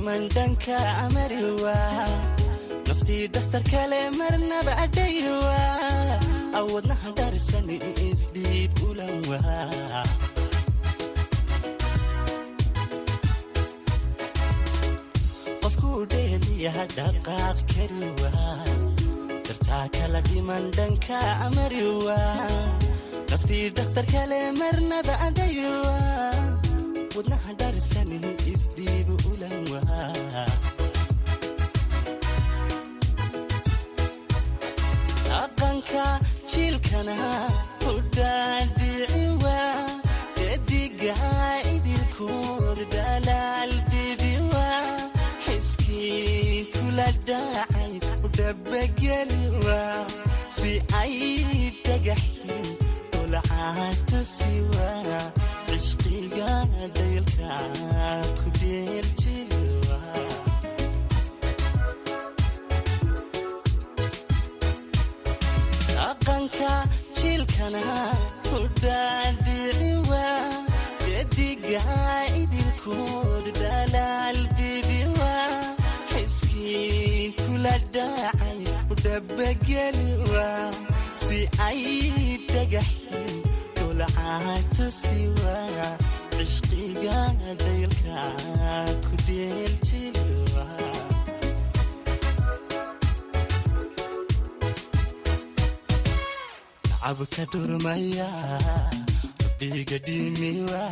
Speaker 28: dhiman dhanka amari waa naftii dhakhtar kale marnaba adhayi waa awoodnaha dharisani isdhiib ulan waa qofkuu dheeliyaha dhaqaaqi kari waa dartaa kala dhiman dhanka amari waa naftii dhakhtar kale marnaba adhayiwa wadnaha dharisani isdhiibu ulan dhaqanka jiilkana u dhaadhici waa dediga idilkood dhalaal bibi waa xiskii kula dhacay u dhabageli waa si ay dhagaxin lcaatasiwa cishqiga dhaylka ku dheeljiliwa dhaqanka jiilkana ku dhaadhiciwa dediga idilkood dhalaal bibiwa xiskii kula dhacay u dhabageliwa si ay dhagaxin dulcaatasiwa cishqiga dhaylka ku dheeljiliwa cabka dhurmaya rabbiga dhimiwa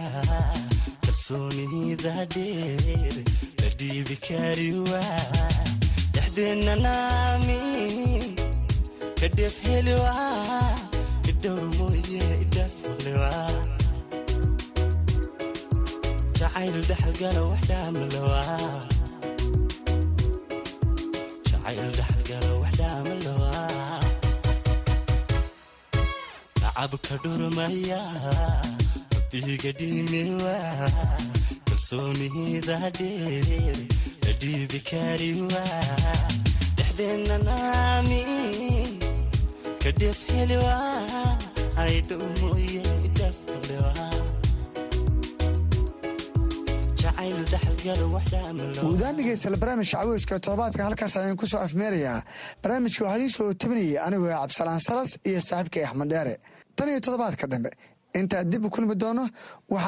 Speaker 28: kalsoonida dheer la dhiibi kariwa dhexdeenna naami ka dheef heliwa idhowr mooye wax dhaamalowa jacayl dhaxalgala wax dhaamalowa cabka dhurmaya iga dhimiwa kalsoonida dheer la dhiibi kariwa dhexdeenna naami ka dhef heliwa
Speaker 20: guudaan dhegeystayaal barnaamijka caweyska toddobaadka halkaas ayaan ku soo afmeerayaa barnaamijka waxaa idiin soo tabinayay anigoo cabdisalaan salas iyo saaxiibkay axmed dheere tan iyo toddobaadka dambe intaa dib u kulmi doono